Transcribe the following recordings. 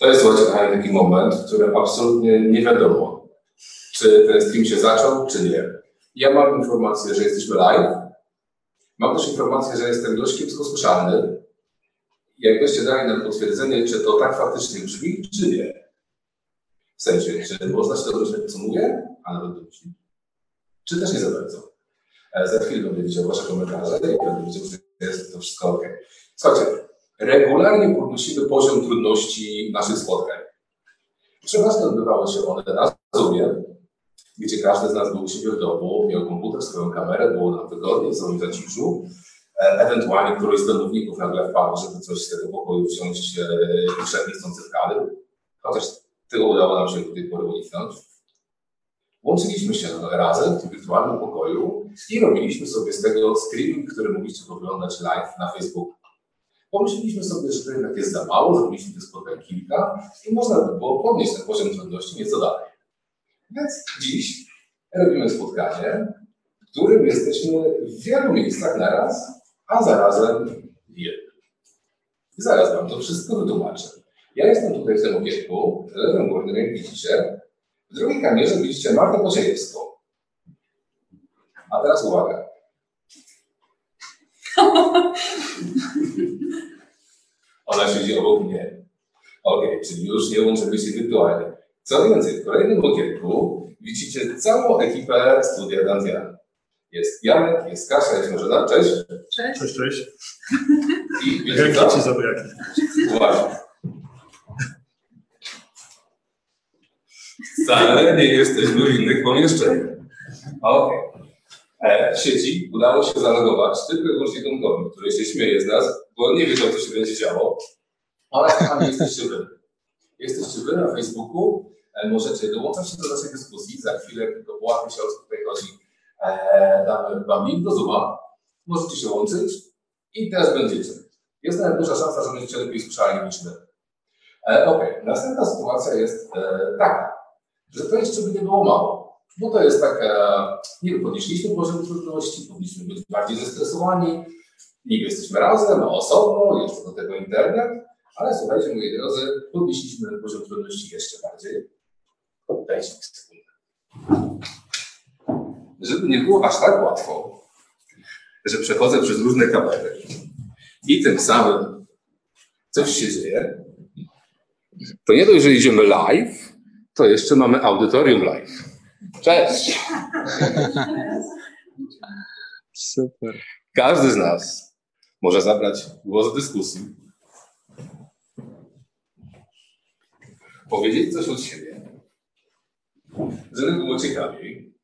To jest słuchajcie, taki moment, w którym absolutnie nie wiadomo, czy ten stream się zaczął, czy nie. Ja mam informację, że jesteśmy live. Mam też informację, że jestem dość kiepsko słyszalny. Jakbyście dali nam potwierdzenie, czy to tak faktycznie brzmi, czy nie. W sensie, czy można się domyśleć, co mówię, a nawet domyślić, czy też nie za bardzo. E, za chwilę będę widział Wasze komentarze i będę widział, że jest to wszystko ok. Słuchajcie, regularnie podnosimy poziom trudności naszych spotkań. Przeważnie odbywały się one na Zoomie, gdzie każdy z nas był u siebie w domu, miał komputer, swoją kamerę, było nam wygodnie, w swoim zaciszu. E, ewentualnie któryś z domowników nagle wpadł, żeby coś z tego pokoju wziąć e, i wszedł niechcący w kadr. Chociaż tego udało nam się do tej pory uniknąć. Łączyliśmy się razem w tym wirtualnym pokoju i robiliśmy sobie z tego streaming, który mogliście oglądać live na Facebooku. Pomyśleliśmy sobie, że jednak jest za mało, zrobiliśmy tych spotkań kilka i można by było podnieść ten poziom trudności nieco dalej. Więc dziś robimy spotkanie, w którym jesteśmy w wielu miejscach naraz, a zarazem w jednym. I zaraz Wam to wszystko wytłumaczę. Ja jestem tutaj w tym okienku, w lewym górnym, jak widzicie. W drugiej kamerze widzicie Martę Pociejewską. A teraz uwaga. Ona siedzi obok mnie. Ok, czyli już nie łączymy się wirtualnie. Co więcej, w kolejnym okienku widzicie całą ekipę Studia Dantiana. Jest Janek, jest Kasia, jest Marzena. Cześć. Cześć. Cześć, cześć. I wiecie co? ci zabraknie. Uważaj. Wcale nie jesteśmy w innych pomieszczeniach. Okej. W sieci udało się zalogować tylko i wyłącznie Tomkowi, który się śmieje z nas, bo nie wiedział, co się będzie działo. Ale kochani, jesteście wy. Jesteście wy na Facebooku. E, Możecie dołączać się do naszej dyskusji. Za chwilę, tylko połapie się o co tutaj chodzi, e, damy wam link do Zooma. Możecie się łączyć i też będziecie. Jest nawet duża szansa, że będziecie lepiej słyszali niż my. E, Okej, następna sytuacja jest e, taka, że to jeszcze by nie było mało. Bo to jest taka, nie podnieśliśmy poziom trudności, powinniśmy być bardziej zestresowani, niby jesteśmy razem, a osobno, jeszcze do tego internet, ale słuchajcie, moi drodzy, podnieśliśmy poziom trudności jeszcze bardziej. Dajcie mi sekundę. Żeby nie było aż tak łatwo, że przechodzę przez różne kamery i tym samym coś się dzieje, to nie dość, że idziemy live, to jeszcze mamy audytorium live. Cześć! Super. Każdy z nas może zabrać głos w dyskusji, powiedzieć coś od siebie, żeby było ciekawiej,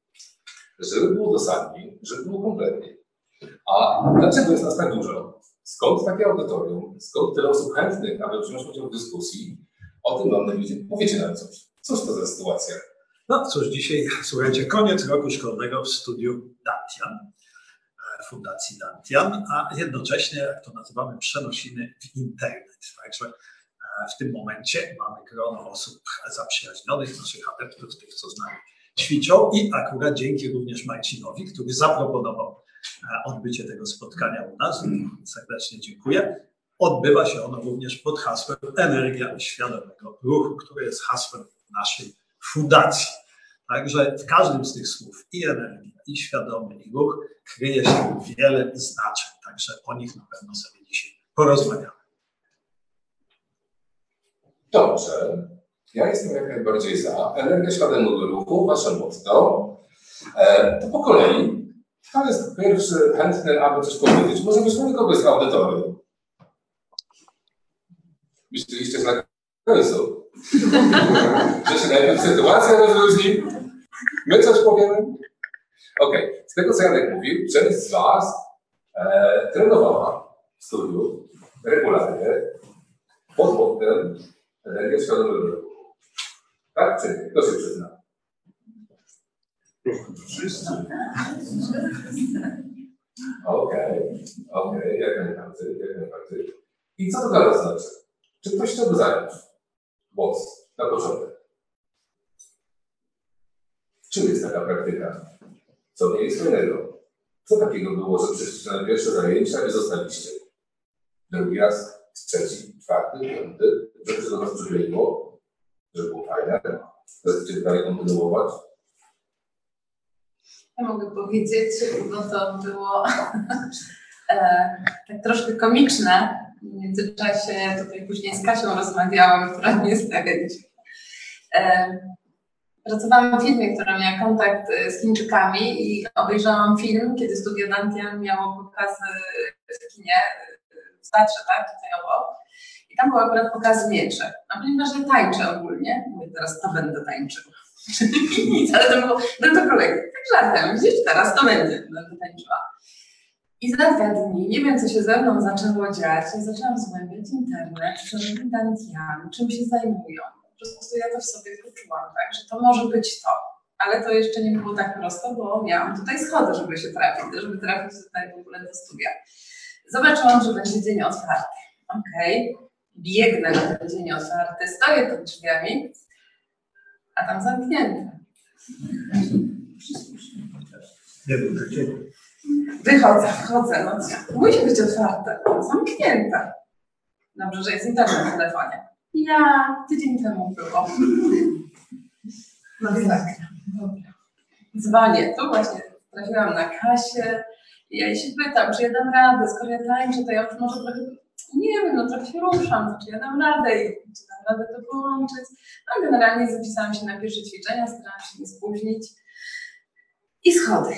żeby było dosadniej, żeby było kompletniej. A dlaczego jest nas tak dużo? Skąd takie audytorium? Skąd tyle osób chętnych, aby wziąć udział w dyskusji? O tym mam nadzieję, powiecie nam coś. Cóż to za sytuacja? No cóż, dzisiaj słuchajcie, koniec roku szkolnego w studiu Dantian, e, Fundacji Dantian, a jednocześnie, jak to nazywamy, przenosimy w internet. Także e, w tym momencie mamy grono osób zaprzyjaźnionych, naszych adeptów, tych, co z nami ćwiczą i akurat dzięki również Marcinowi, który zaproponował e, odbycie tego spotkania u nas, serdecznie dziękuję. Odbywa się ono również pod hasłem Energia Świadomego Ruchu, które jest hasłem naszej fundacji. Także w każdym z tych słów i energia, i świadomy, i ruch kryje się wiele znaczeń. Także o nich na pewno sobie dzisiaj porozmawiamy. Dobrze. Ja jestem jak najbardziej za. Energia świadomego ruchu, wasze motto. E, to po kolei. Kto jest pierwszy chętny, aby coś powiedzieć? Może weźmiemy kogoś z audytorium. Myśleliście, że końcu. że się najpierw sytuacja rozluźni? My coś powiemy? Okej. Z tego, co Janek mówił, część z was e, trenowała w studiu regularnie pod mottem Energia świadomego. Tak czy nie? Kto się przyzna? Wszyscy. Okej, okej, jak najbardziej, jak najbardziej. I co to nas znaczy? Czy ktoś chciałby zająć głos na początek? Czym jest taka praktyka? Co nie jest fajnego? Co takiego było, że przyszliście na pierwsze zajęcia i zostaliście? Drugi raz trzeci, czwarty, piąty, żeby się do nas przybiegło, żeby było fajne. Chcecie dalej kontynuować? Ja mogę powiedzieć, bo to było e, tak troszkę komiczne. W międzyczasie tutaj później z Kasią rozmawiałam, która nie jest. E, Pracowałam w firmie, która miała kontakt e, z Chińczykami i obejrzałam film, kiedy Studio Dantian miało pokazy w kinie e, w tak, tutaj obok. I tam był akurat pokaz mieczy. A ponieważ ja tańczę ogólnie, mówię teraz to będę tańczył. Nic, ale to było, no to kolego, tak żartem, gdzieś teraz to będzie, będę tańczyła. I za dwa dni, nie wiem co się ze mną zaczęło dziać, ja zaczęłam zgłębiać internet, czy Dantian, czym się zajmują. Po prostu ja to w sobie poczułam, tak, że to może być to. Ale to jeszcze nie było tak prosto, bo miałam tutaj schody, żeby się trafić, żeby trafić tutaj w ogóle do studia. Zobaczyłam, że będzie dzień otwarty. Okej, okay. biegnę na ten dzień otwarty, stoję pod drzwiami, a tam zamknięte. Nie był takiego. Wychodzę, wchodzę, no? Musi być otwarte, zamknięte. Dobrze, że jest internet w telefonie. Ja, tydzień temu było. No tak, dobra. Dzwonię, tu właśnie trafiłam na kasie i ja się pytam, czy ja dam radę, skoro ja tańczę, to ja już może trochę, nie wiem, no trochę się ruszam, czy ja dam radę i czy dam radę to połączyć. No generalnie zapisałam się na pierwsze ćwiczenia, starałam się nie spóźnić i schody.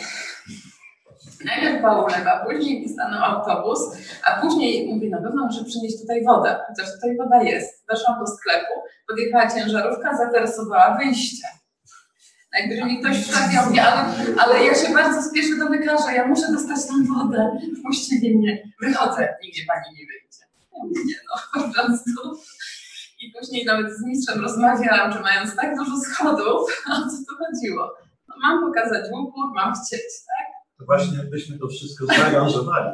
Najpierw była ulewa, później mi stanął autobus, a później mówię, na pewno muszę przynieść tutaj wodę, chociaż tutaj woda jest. Weszłam do sklepu, podjechała ciężarówka, zateresowała wyjście. Najpierw mi ktoś wstawiał, mówię, ale, ale ja się bardzo spieszę do lekarza, ja muszę dostać tą wodę, wpuścili mnie, wychodzę, nigdzie pani nie wyjdzie. Nie no, po prostu. I później nawet z mistrzem rozmawiałam, że mając tak dużo schodów, o co tu chodziło? No, mam pokazać upór, mam chcieć, tak? To właśnie byśmy to wszystko zaaranżowali.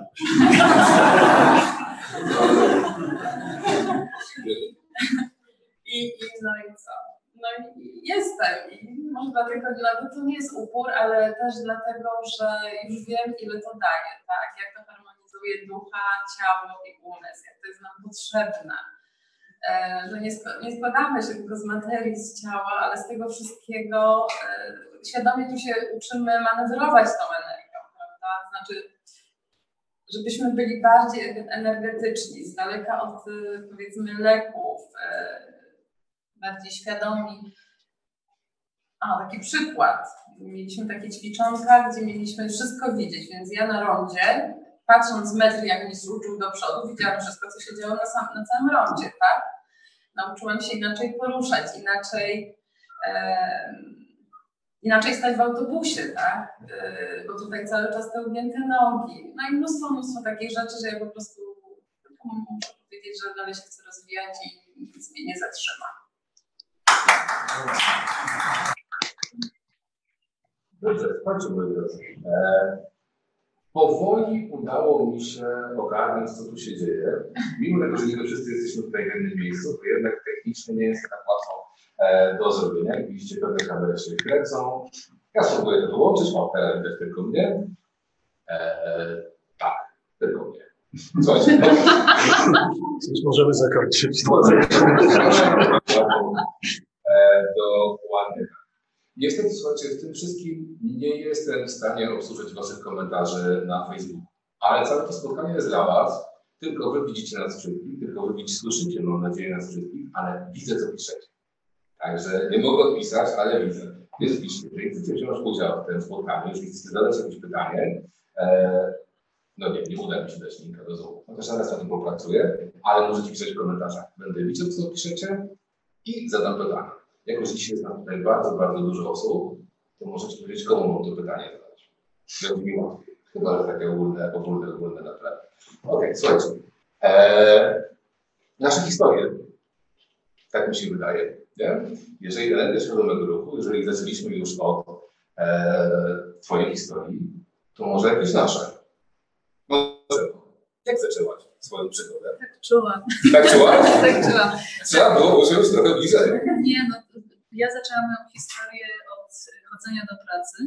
I, I no i co? No i jestem. I może dlatego, no, to nie jest upór, ale też dlatego, że już wiem, ile to daje, tak? Jak to harmonizuje ducha, ciało i umysł, jak to jest nam potrzebne. Że nie, nie składamy się tylko z materii, z ciała, ale z tego wszystkiego e, świadomie tu się uczymy manewrować tą energią, prawda? Znaczy, żebyśmy byli bardziej energetyczni, z daleka od powiedzmy leków, e, bardziej świadomi. A, taki przykład. Mieliśmy takie ćwiczonka, gdzie mieliśmy wszystko widzieć, więc ja na rondzie, patrząc metr, jak mi zrzucił do przodu, widziałam wszystko, co się działo na, sam, na całym rondzie, tak? Nauczyłam się inaczej poruszać, inaczej, inaczej stać w autobusie, tak? E, bo tutaj cały czas te ugięte nogi. No i mnóstwo, mnóstwo takich rzeczy, że ja po prostu muszę powiedzieć, że dalej się chcę rozwijać i nic mnie nie zatrzyma. Dobrze, skończę moi drodzy. E, powoli udało mi się ogarnąć, co tu się dzieje. Mimo tego, że nie wszyscy jesteśmy tutaj w jednym miejscu, to jednak technicznie nie jest tak łatwo do zrobienia. Jak widzicie, pewne kamery się kręcą. Ja spróbuję to wyłączyć. O, teraz widać tylko mnie. E, tak, tylko mnie. Słuchajcie. Już możemy zakończyć. E, dokładnie tak. Niestety, słuchajcie, w tym wszystkim nie jestem w stanie obsłużyć Waszych komentarzy na Facebooku. Ale całe to spotkanie jest dla Was. Tylko Wy widzicie nas wszystkich, tylko Wy widzicie, słyszycie, mam nadzieję, nas wszystkich, ale widzę, co piszecie. Także nie mogę odpisać, ale widzę. Więc piszcie, jeżeli chcecie wziąć udział w tym spotkaniu, jeżeli chcecie zadać jakieś pytanie, e, no nie, nie uda mi się dać linka do Zoom. Chociaż teraz na tym popracuję, ale możecie pisać w komentarzach. Będę widział, co piszecie i zadam pytanie. Jako, że dzisiaj jest nam tutaj bardzo, bardzo dużo osób, to możecie powiedzieć, komu mam to pytanie zadać. Będzie mi łatwiej. Chyba, że takie ogólne, ogólne, ogólne na tle. Okej, słuchajcie. Eee, nasze historie, tak mi się wydaje, nie? jeżeli energia świadomego ruchu, jeżeli zaczęliśmy już od e, Twojej historii, to może jakieś nasze. Może. Jak zaczęłaś swoją przygodę? Tak czułam. Tak czułaś? tak czułam. Trzeba było użyć trochę bliżej. Nie, no, ja zaczęłam moją historię od chodzenia do pracy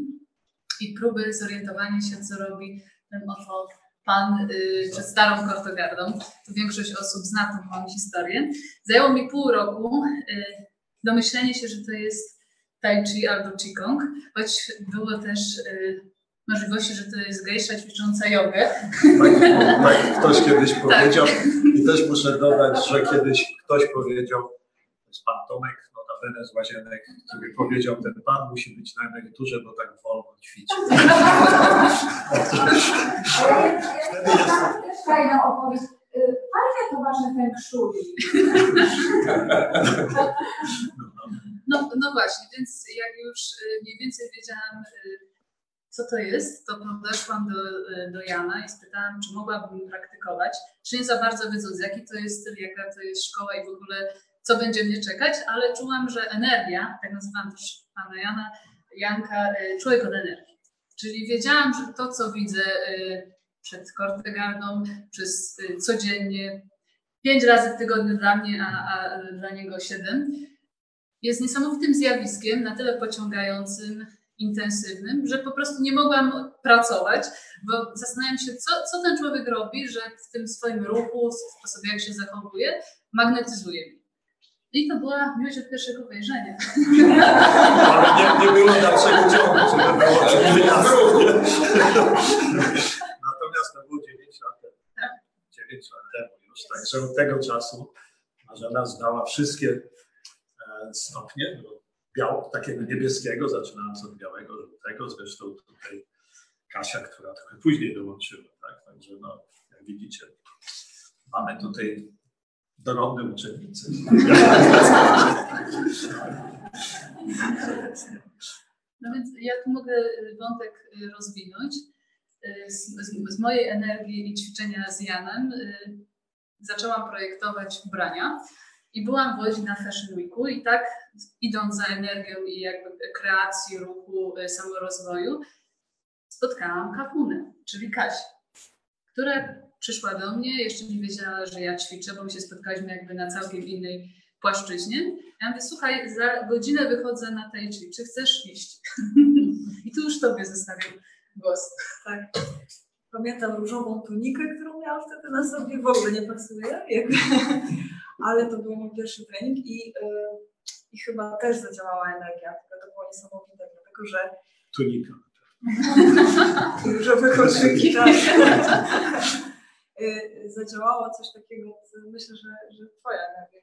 i próby zorientowania się, co robi ten oto pan y, przed starą Kortogardą, to większość osób zna tą moją historię. Zajęło mi pół roku y, domyślenie się, że to jest Tai Chi albo Qigong, choć było też y, możliwości, że to jest gejsza ćwicząca jogę. Tak, tak ktoś kiedyś powiedział i też muszę dodać, że kiedyś ktoś powiedział, to jest pan Tomek, notabene z Łazienek, który powiedział, ten pan musi być na emeryturze, bo tak wolno ćwiczy. Wtedy jest Też fajna opowieść. To wasze feng shui. No, no właśnie, więc jak już y, mniej więcej wiedziałam, y, co to jest, to podeszłam do, y, do Jana i spytałam, czy mogłabym praktykować. Czy nie za bardzo wiedząc, jaki to jest styl, jaka to jest szkoła i w ogóle co będzie mnie czekać, ale czułam, że energia, tak nazywam też pana Jana, Janka, człowiek od energii. Czyli wiedziałam, że to, co widzę przed Kortegardą, przez codziennie, pięć razy w tygodniu dla mnie, a, a dla niego siedem, jest niesamowitym zjawiskiem, na tyle pociągającym, intensywnym, że po prostu nie mogłam pracować, bo zastanawiam się, co, co ten człowiek robi, że w tym swoim ruchu, w sposobie, jak się zachowuje, magnetyzuje mnie. I to była miłość od pierwszego wejrzenia. Ale nie, nie było dalszego ciągu, żeby było. Natomiast to było 9 lat temu. Tak. 9 lat temu już, także od tego czasu Marzena zdała wszystkie e, stopnie do biał, takiego niebieskiego, zaczynając od białego, żółtego, zresztą tutaj Kasia, która trochę później dołączyła, tak? Także no, jak widzicie, mamy tutaj dorodne uczennice. No więc ja tu mogę wątek rozwinąć. Y, Z, z, z mojej energii i ćwiczenia z Janem zaczęłam projektować ubrania i byłam w Łodzi na Fashion Weeku i tak idąc za energią i jakby kreacji, ruchu, samorozwoju, spotkałam Kapunę, czyli Kasię, która przyszła do mnie, jeszcze nie wiedziała, że ja ćwiczę, bo my się spotkaliśmy jakby na całkiem innej płaszczyźnie. Ja mówię, słuchaj, za godzinę wychodzę na tej czy chcesz iść? I tu już Tobie zostawiam głos. Tak. Pamiętam różową tunikę, którą miałam wtedy na sobie, w ogóle nie pasuje, jakby. ale to był mój pierwszy trening i, yy, i chyba też zadziałała energia, to było niesamowite, dlatego że Tunika. różowe kolczyki, tak. Yy, zadziałało coś takiego, co myślę, że, że twoja energia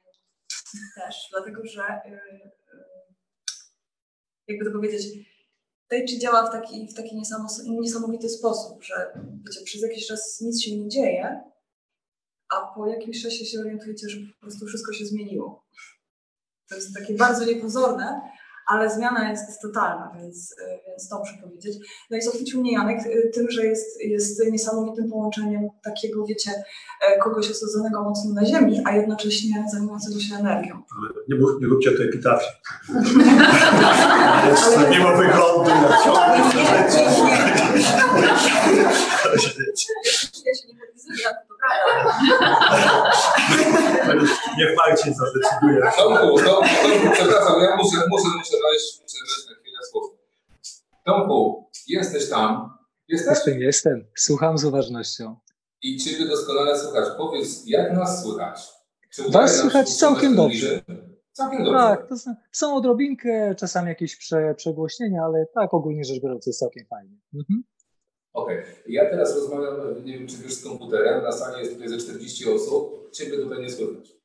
też, dlatego że yy, jakby to powiedzieć, Tai Chi działa w taki, w taki niesamo- niesamowity sposób, że wiecie, przez jakiś czas nic się nie dzieje, a po jakimś czasie się orientujecie, że po prostu wszystko się zmieniło. To jest takie bardzo niepozorne, ale zmiana jest totalna, więc, więc to muszę powiedzieć. No i zachwycił mnie Janek tym, że jest, jest niesamowitym połączeniem takiego, wiecie, kogoś osadzonego mocno na ziemi, a jednocześnie zajmującego się energią. Ale nie, mów, nie róbcie tu epitafii. Nie ma wyglądu na ciągle. Nie, nie, nie. Ja się nie podpisuję, ale to prawda. Niech Marcin zadecyduje. Tomku, Tomku, Tomku, przepraszam, ja muszę, muszę, muszę wejść, muszę wejść na chwilę słów. Tomku, jesteś tam, jesteś Jestem, jestem. Słucham z uważnością. i Ciebie doskonale słychać. Powiedz, jak nas słychać? Czy Was słychać całkiem dobrze. Całkiem dobrze. Tak, to są, są odrobinkę, czasami jakieś prze, przegłośnienia, ale tak ogólnie rzecz biorąc jest całkiem fajnie. Mhm. Okej. Ja teraz rozmawiam, nie wiem czy wiesz, z komputerem. Na sali jest tutaj ze 40 osób. Ciebie tutaj nie słychać.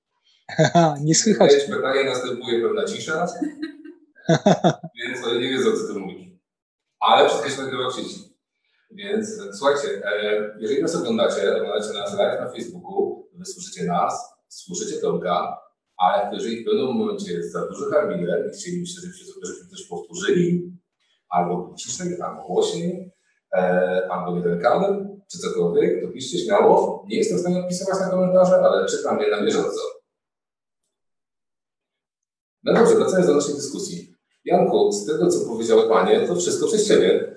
Nie słychać. Zadajesz pytanie, następuje pewna cisza, więc oni nie wiedzą, co ty mówisz. Ale wszystko się nagrywa w sieci. Więc słuchajcie, e, jeżeli nas oglądacie, oglądacie nas live na Facebooku, wy słyszycie nas, słyszycie Tomka, ale jeżeli w pewnym momencie jest za duży harmider i chcielibyście, żebyśmy, coś powtórzyli, albo ciszej, albo głośniej, e, albo kabel, czy cokolwiek, to piszcie śmiało. Nie jestem w stanie odpisywać na komentarze, ale czytam je na bieżąco. No dobrze, wracając do naszej dyskusji. Janku, z tego, co powiedziały Panie, to wszystko przez Ciebie.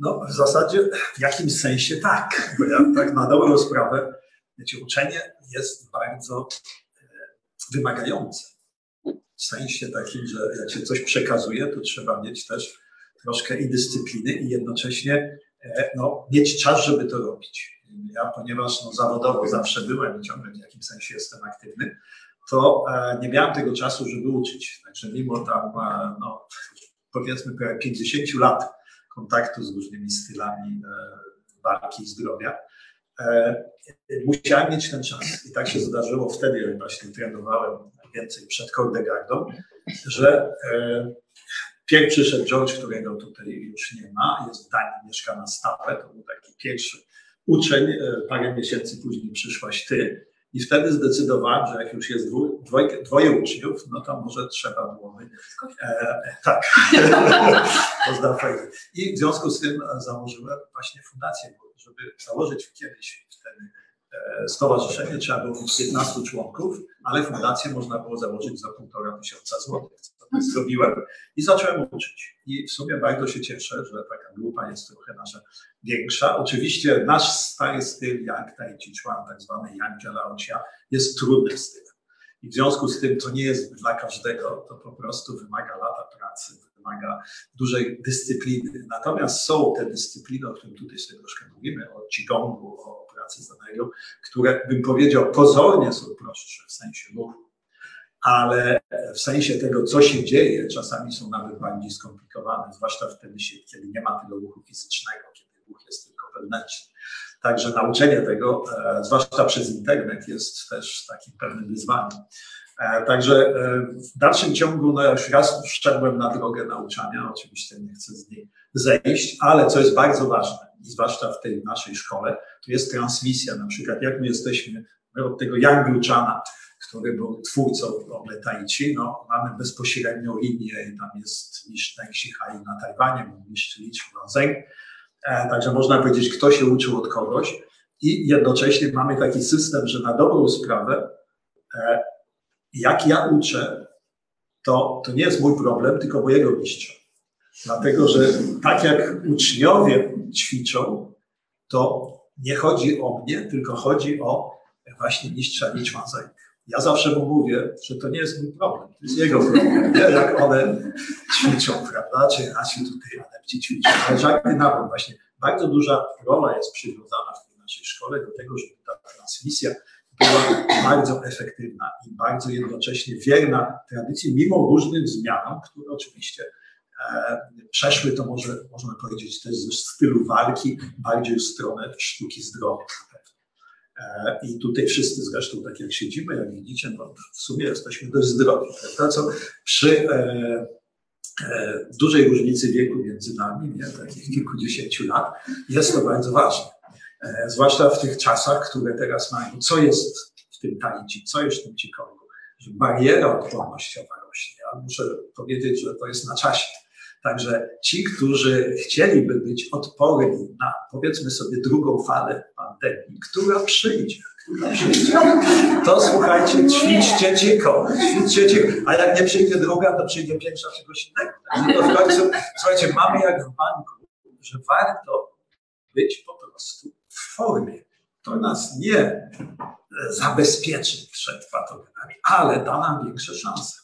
No, w zasadzie w jakimś sensie tak, bo ja tak na dobrą sprawę, wiecie, uczenie jest bardzo e, wymagające. W sensie takim, że jak się coś przekazuje, to trzeba mieć też troszkę i dyscypliny i jednocześnie no, mieć czas, żeby to robić. Ja, ponieważ no, zawodowo zawsze byłem i ciągle w jakimś sensie jestem aktywny, to e, nie miałem tego czasu, żeby uczyć. Także mimo tam, e, no, powiedzmy, prawie 50 lat kontaktu z różnymi stylami e, walki i zdrowia, e, musiałem mieć ten czas. I tak się zdarzyło wtedy, jak właśnie trenowałem więcej przed Kordegardą, że e, Pierw przyszedł George, którego tutaj już nie ma, jest w Danii, mieszka na stałe, to był taki pierwszy uczeń, e, parę miesięcy później przyszłaś ty. I wtedy zdecydowałem, że jak już jest dwu, dwojkę, dwoje uczniów, no to może trzeba byłoby... E, tak. I w związku z tym założyłem właśnie fundację, żeby założyć kiedyś wtedy e, stowarzyszenie, trzeba było mieć 15 członków, ale fundację można było założyć za półtora tysiąca złotych zrobiłem i zacząłem uczyć. I w sumie bardzo się cieszę, że taka grupa jest trochę nasza większa. Oczywiście nasz stary styl, jak Tai Chi Chuan, tak zwany Yang Laocia, jest trudny styl. I w związku z tym to nie jest dla każdego, to po prostu wymaga lata pracy, wymaga dużej dyscypliny. Natomiast są te dyscypliny, o których tutaj sobie troszkę mówimy, o Qigongu, o pracy z które bym powiedział pozornie są prostsze w sensie ruchu ale w sensie tego, co się dzieje, czasami są nawet bardziej skomplikowane, zwłaszcza wtedy, kiedy nie ma tego ruchu fizycznego, kiedy ruch jest tylko wewnętrzny. Także nauczenie tego, e, zwłaszcza przez internet, jest też takim pewnym wyzwaniem. E, także e, w dalszym ciągu, no już raz wszedłem na drogę nauczania, oczywiście nie chcę z niej zejść, ale co jest bardzo ważne, zwłaszcza w tej naszej szkole, to jest transmisja. Na przykład, jak my jesteśmy my od tego Yang Luchana, który był twórcą ogóle Tai Chi, no, mamy bezpośrednią linię i tam jest mistrz Teng Hai na Tajwanie, mistrz Li e, także można powiedzieć, kto się uczył od kogoś i jednocześnie mamy taki system, że na dobrą sprawę, e, jak ja uczę, to, to nie jest mój problem, tylko mojego mistrza. Dlatego, że tak jak uczniowie ćwiczą, to nie chodzi o mnie, tylko chodzi o właśnie mistrza Chuanzeng. Ja zawsze mu mówię, że to nie jest mój problem, to jest jego problem, nie? jak one ćwiczą, prawda, czy nasi tutaj adepci ćwiczą. Ale żadny nawet właśnie bardzo duża rola jest przywiązana w naszej szkole do tego, żeby ta transmisja była bardzo efektywna i bardzo jednocześnie wierna tradycji, mimo różnych zmianom, które oczywiście e, przeszły to może, można powiedzieć też ze stylu walki bardziej w stronę sztuki zdrowia. E, I tutaj wszyscy zresztą, tak jak siedzimy, jak widzicie, no w sumie jesteśmy dość zdrowi, prawda? Co przy e, e, dużej różnicy wieku między nami, nie, takich kilkudziesięciu lat, jest to bardzo ważne. E, zwłaszcza w tych czasach, które teraz mają. Co jest w tym talici, co jest w tym cikongu? Że bariera odpornościowa rośnie. Ja muszę powiedzieć, że to jest na czasie Także ci, którzy chcieliby być odporni na, powiedzmy sobie, drugą falę pandemii, która przyjdzie, to słuchajcie, ćwiczcie cicho, ćwiczcie cicho. A jak nie przyjdzie druga, to przyjdzie pierwsza czegoś innego. Także to w końcu, słuchajcie, mamy jak w banku, że warto być po prostu w formie. To nas nie zabezpieczy przed patogenami, ale da nam większe szanse.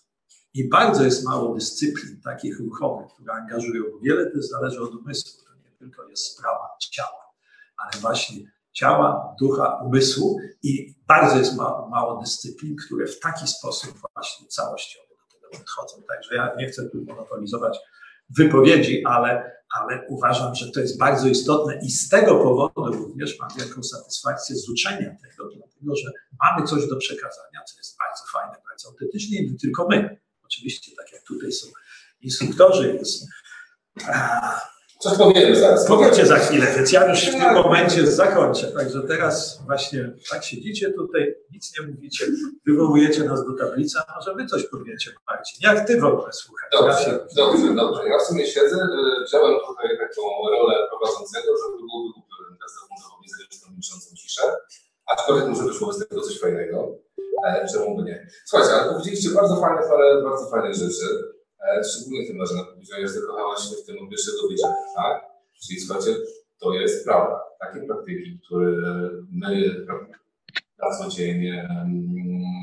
I bardzo jest mało dyscyplin takich ruchowych, które angażują, wiele też zależy od umysłu. To nie tylko jest sprawa ciała, ale właśnie ciała, ducha, umysłu i bardzo jest mało, mało dyscyplin, które w taki sposób właśnie całościowo do tego podchodzą. Także ja nie chcę tu monopolizować wypowiedzi, ale, ale uważam, że to jest bardzo istotne i z tego powodu również mam wielką satysfakcję z uczenia tego, dlatego że mamy coś do przekazania, co jest bardzo fajne, bardzo autentyczne i nie tylko my. Oczywiście, tak jak tutaj są instruktorzy, jest. Coś powiemy zaraz. Powiecie za chwilę, więc ja już w tym momencie zakończę. Także teraz właśnie tak siedzicie tutaj, nic nie mówicie, wywołujecie nas do tablicy, a może wy coś powiecie, Marcin. Jak ty w ogóle słuchasz? Dobrze, ja dobrze, dobrze. Ja w sumie siedzę, wziąłem tutaj taką rolę prowadzącego, żeby był wykupiony teraz zafundował mi zresztą milczącą ciszę, aczkolwiek może wyszło z tego coś fajnego. E, czemu by nie? Słuchajcie, ale powiedzieliście bardzo fajne, parę bardzo fajne rzeczy, szczególnie tym, że powiedziałeś, że zakochałaś się w tym od pierwszego widzenia, tak? Czyli słuchajcie, to jest prawda. Takie praktyki, które my na co dzień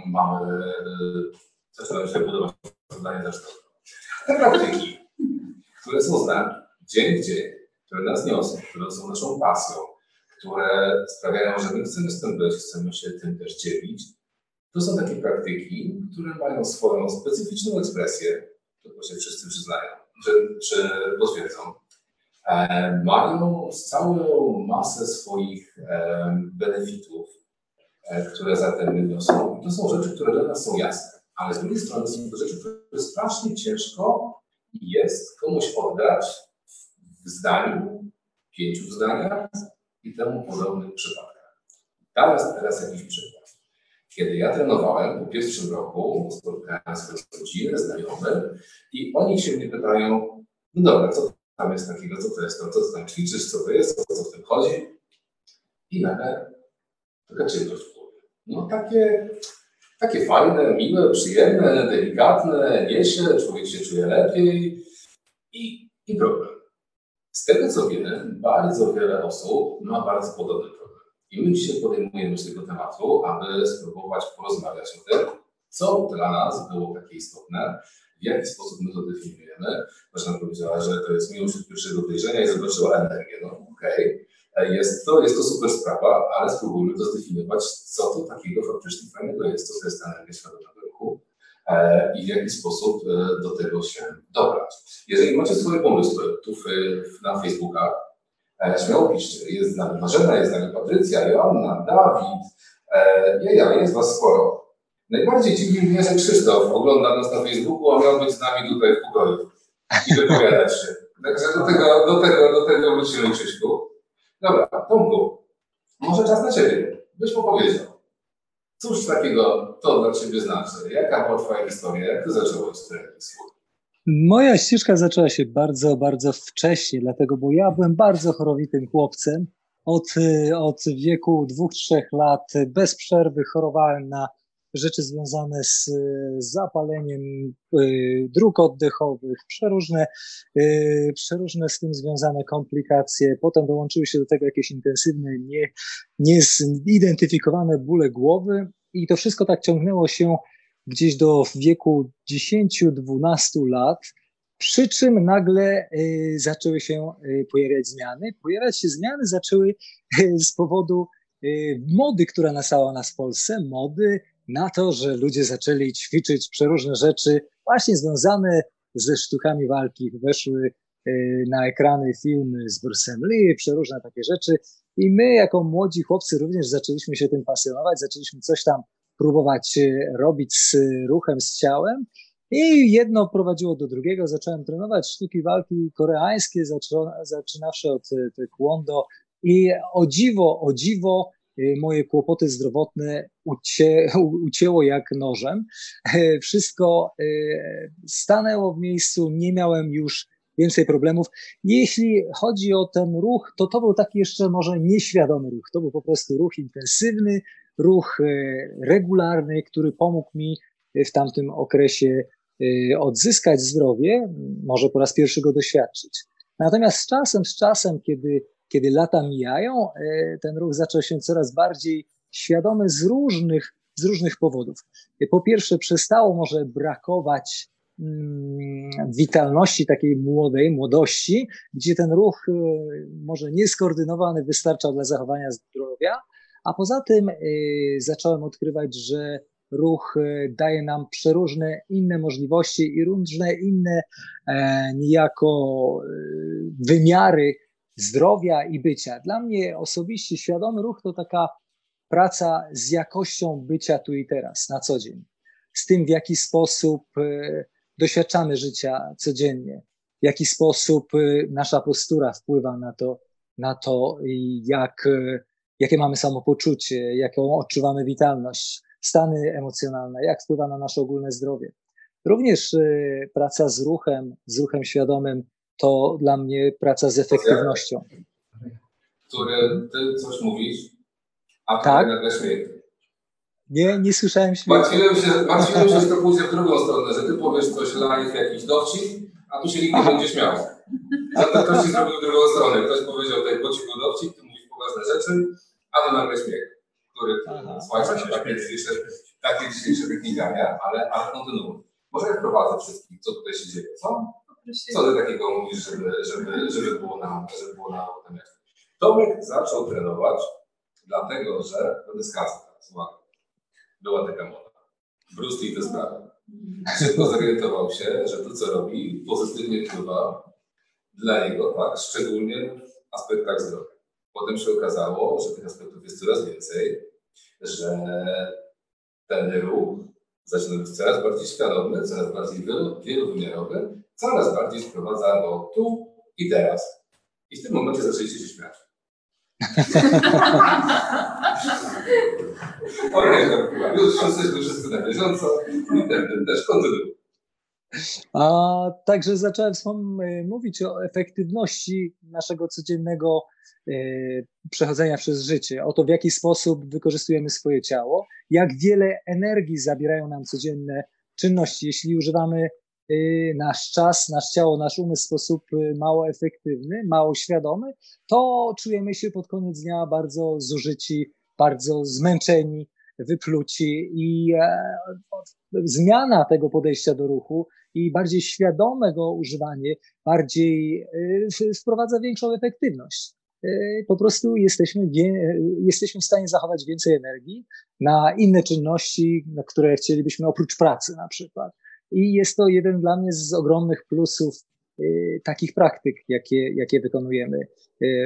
mamy, zaczynamy się budować zdanie zresztą. Te praktyki, które są z nami dzień w dzień, które nas niosą, które są naszą pasją, które sprawiają, że my chcemy z tym być, chcemy się tym też dzielić. To są takie praktyki, które mają swoją specyficzną ekspresję, to się wszyscy przyznają, czy, czy potwierdzą. E, mają całą masę swoich e, benefitów, e, które za tym niosą. I to są rzeczy, które dla nas są jasne, ale z drugiej strony są to rzeczy, które strasznie ciężko jest komuś oddać w zdaniu, pięciu zdaniach i temu podobnych przypadkach. Teraz, teraz jakiś przykład. Kiedy ja trenowałem po pierwszym roku, spotkałem swoje rodziny, znajomych i oni się mnie pytają, no dobra, co tam jest takiego, co to jest to, co tam ćwiczysz, co to jest, o co w tym chodzi. I nagle taka czynność w głowie. No takie, takie fajne, miłe, przyjemne, delikatne, niesie, człowiek się czuje lepiej i, i problem. Z tego co wiem, bardzo wiele osób ma bardzo podobny problem. I my dzisiaj podejmujemy się tego tematu, aby spróbować porozmawiać o tym, co dla nas było takie istotne, w jaki sposób my to definiujemy. Marzena powiedziała, że to jest miłość od pierwszego wejrzenia i zobaczyła energię. No okej, okay. jest, to, jest to super sprawa, ale spróbujmy to zdefiniować, co to takiego faktycznie fajnego jest, co to jest energia świadomego ruchu e, i w jaki sposób e, do tego się dobrać. Jeżeli macie swoje pomysły tu na Facebookach, śmiało piszcie. Jest z nami Marzena, jest z nami Patrycja, Joanna, Dawid, ja, ja, jest was sporo. Najbardziej dziwi mnie, że Krzysztof ogląda nas na Facebooku, a miał być z nami tutaj w pokoju i wypowiadać się. Także do tego, do tego, do tego wrócimy, Krzyśku. Dobra, Tomku, może czas na Ciebie. Byś opowiedział. Cóż takiego to dla Ciebie znaczy? Jaka była Twoja historia? Jak Ty zacząłeś trening swój? Moja ścieżka zaczęła się bardzo, bardzo wcześnie, dlatego, bo ja byłem bardzo chorowitym chłopcem. Od, od wieku dwóch, trzech lat bez przerwy chorowałem na rzeczy związane z zapaleniem y, dróg oddechowych, przeróżne, y, przeróżne z tym związane komplikacje. Potem dołączyły się do tego jakieś intensywne, nie, niezidentyfikowane bóle głowy i to wszystko tak ciągnęło się gdzieś do wieku 10-12 lat. Przy czym nagle y, zaczęły się pojawiać zmiany. Pojawiać się zmiany zaczęły z powodu mody, która nastała nas w Polsce, mody na to, że ludzie zaczęli ćwiczyć przeróżne rzeczy właśnie związane ze sztukami walki. Weszły na ekrany filmy z Bruce'em Lee, przeróżne takie rzeczy. I my, jako młodzi chłopcy, również zaczęliśmy się tym pasjonować, zaczęliśmy coś tam próbować y, robić z ruchem, z ciałem. I jedno prowadziło do drugiego. Zacząłem trenować sztuki walki koreańskie, zaczynawszy od y, taekwondo. I o dziwo, o dziwo, Y, moje kłopoty zdrowotne ucie, ucięło jak nożem. Wszystko y, stanęło w miejscu, nie miałem już więcej problemów. Jeśli chodzi o ten ruch, to to był taki jeszcze może nieświadomy ruch. To był po prostu ruch intensywny, ruch y, regularny, który pomógł mi w tamtym okresie odzyskać zdrowie, może po raz pierwszy go doświadczyć. Natomiast z czasem, z czasem, kiedy kiedy lata mijają, e, ten ruch zaczął się coraz bardziej świadomy z różnych, z różnych powodów. E, po pierwsze, przestało może brakować mm, witalności takiej młodej, młodości, gdzie ten ruch e, może nieskoordynowany wystarczał dla zachowania zdrowia, a poza tym zacząłem odkrywać, że ruch daje nam przeróżne inne możliwości i różne inne niejako wymiary zdrowia i bycia. Dla mnie osobiście świadomy ruch to taka praca z jakością bycia tu i teraz, na co dzień. Z tym, w jaki sposób e, doświadczamy życia codziennie, w jaki sposób e, nasza postura wpływa na to, na to jak, e, jakie mamy samopoczucie, jaką odczuwamy witalność, stany emocjonalne, jak wpływa na nasze ogólne zdrowie. Również praca z ruchem, z ruchem świadomym to dla mnie praca z efektywnością. Który ty coś mówisz, a tak? nagle śmiech. Nie, nie słyszałem śmiechu. Martwiłem się, martwiłem się, że to pójdzie w drugą stronę, że ty powiesz coś live, jakiś dowcip, a tu się nikt nie będzie śmiał. Zatem ktoś ci zrobił drugą stronę. Ktoś powiedział tutaj pocichu dowcip, ty mówisz poważne rzeczy, a to nagle śmiech, który słuchajcie, takie dzisiejsze, takie dzisiejsze technikania, ale, ale kontynuuj. Może ja wprowadzę wszystkich, co tutaj się dzieje, co? Co ty takiego mówisz, żeby, żeby, żeby było nam, żeby było nam Tomek zaczął trenować, dlatego że, skracał teraz, uwaga, była taka moda. Bruce Lee to sprawa. Szybko zorientował się, że to, co robi, pozytywnie wpływa dla niego, tak, szczególnie w aspektach zdrowia. Potem się okazało, że tych aspektów jest coraz więcej, że ten ruch zaczyna być coraz bardziej świadomy, coraz bardziej wielowymiarowy, coraz bardziej sprowadza go tu i teraz. I w tym momencie zaczęliście się śmiać. Okej, okay, już jesteśmy wszyscy na bieżąco i ten, ten też kontynuuj. A także zacząłem e, mówić o efektywności naszego codziennego e, przechodzenia przez życie, o to, w jaki sposób wykorzystujemy swoje ciało, jak wiele energii zabierają nam codzienne czynności. Jeśli używamy e, nasz czas, nasz ciało, nasz umysł w sposób mało efektywny, mało świadomy, to czujemy się pod koniec dnia bardzo zużyci, bardzo zmęczeni, wypluci i zmiana tego podejścia do ruchu i bardziej świadome go używanie bardziej y, wprowadza większą efektywność. Y, po prostu jesteśmy, jesteśmy w stanie zachować więcej energii na inne czynności, na które chcielibyśmy oprócz pracy na przykład. I jest to jeden dla mnie z ogromnych plusów y, takich praktyk, jakie, jakie wykonujemy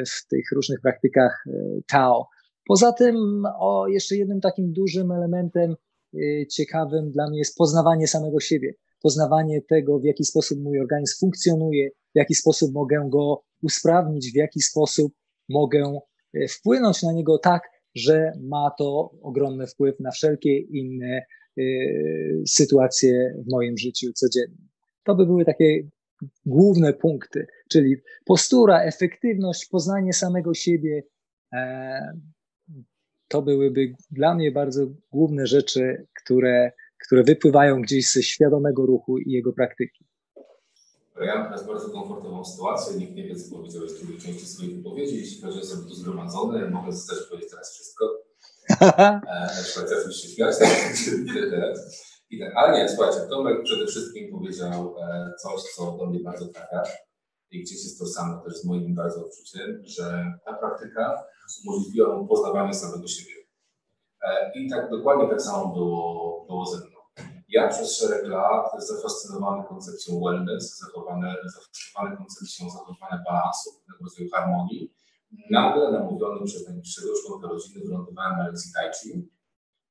w tych różnych praktykach Tao. Poza tym, o, jeszcze jednym takim dużym elementem ciekawym dla mnie jest poznawanie samego siebie poznawanie tego, w jaki sposób mój organizm funkcjonuje, w jaki sposób mogę go usprawnić, w jaki sposób mogę e, wpłynąć na niego tak, że ma to ogromny wpływ na wszelkie inne y, sytuacje w moim życiu codziennym. To by były takie główne punkty, czyli postura, efektywność, poznanie samego siebie. E, to byłyby dla mnie bardzo główne rzeczy, które które wypływają gdzieś ze świadomego ruchu i jego praktyki. Ja mam teraz bardzo komfortową sytuację, nikt nie wie, co powiedziałeś w drugiej części swojej wypowiedzi, jeśli chodzi o osoby tu zgromadzone, mogę też powiedzieć teraz wszystko. e, przykład zacząć się śmiać, teraz. Tak, ale nie, słuchajcie, Tomek przede wszystkim powiedział e, coś, co do mnie bardzo trafia i gdzieś jest to samo też z moim bardzo odczuciem, że ta praktyka umożliwiła mu poznawanie samego siebie. E, I tak dokładnie tak samo było, było ze mną. Ja przez szereg lat zafascynowany koncepcją wellness, zafascynowany, koncepcją zachowania balansu, rodzaju harmonii, nagle namówiony przez najbliższego członka rodziny wylądowałem na lekcji tai chi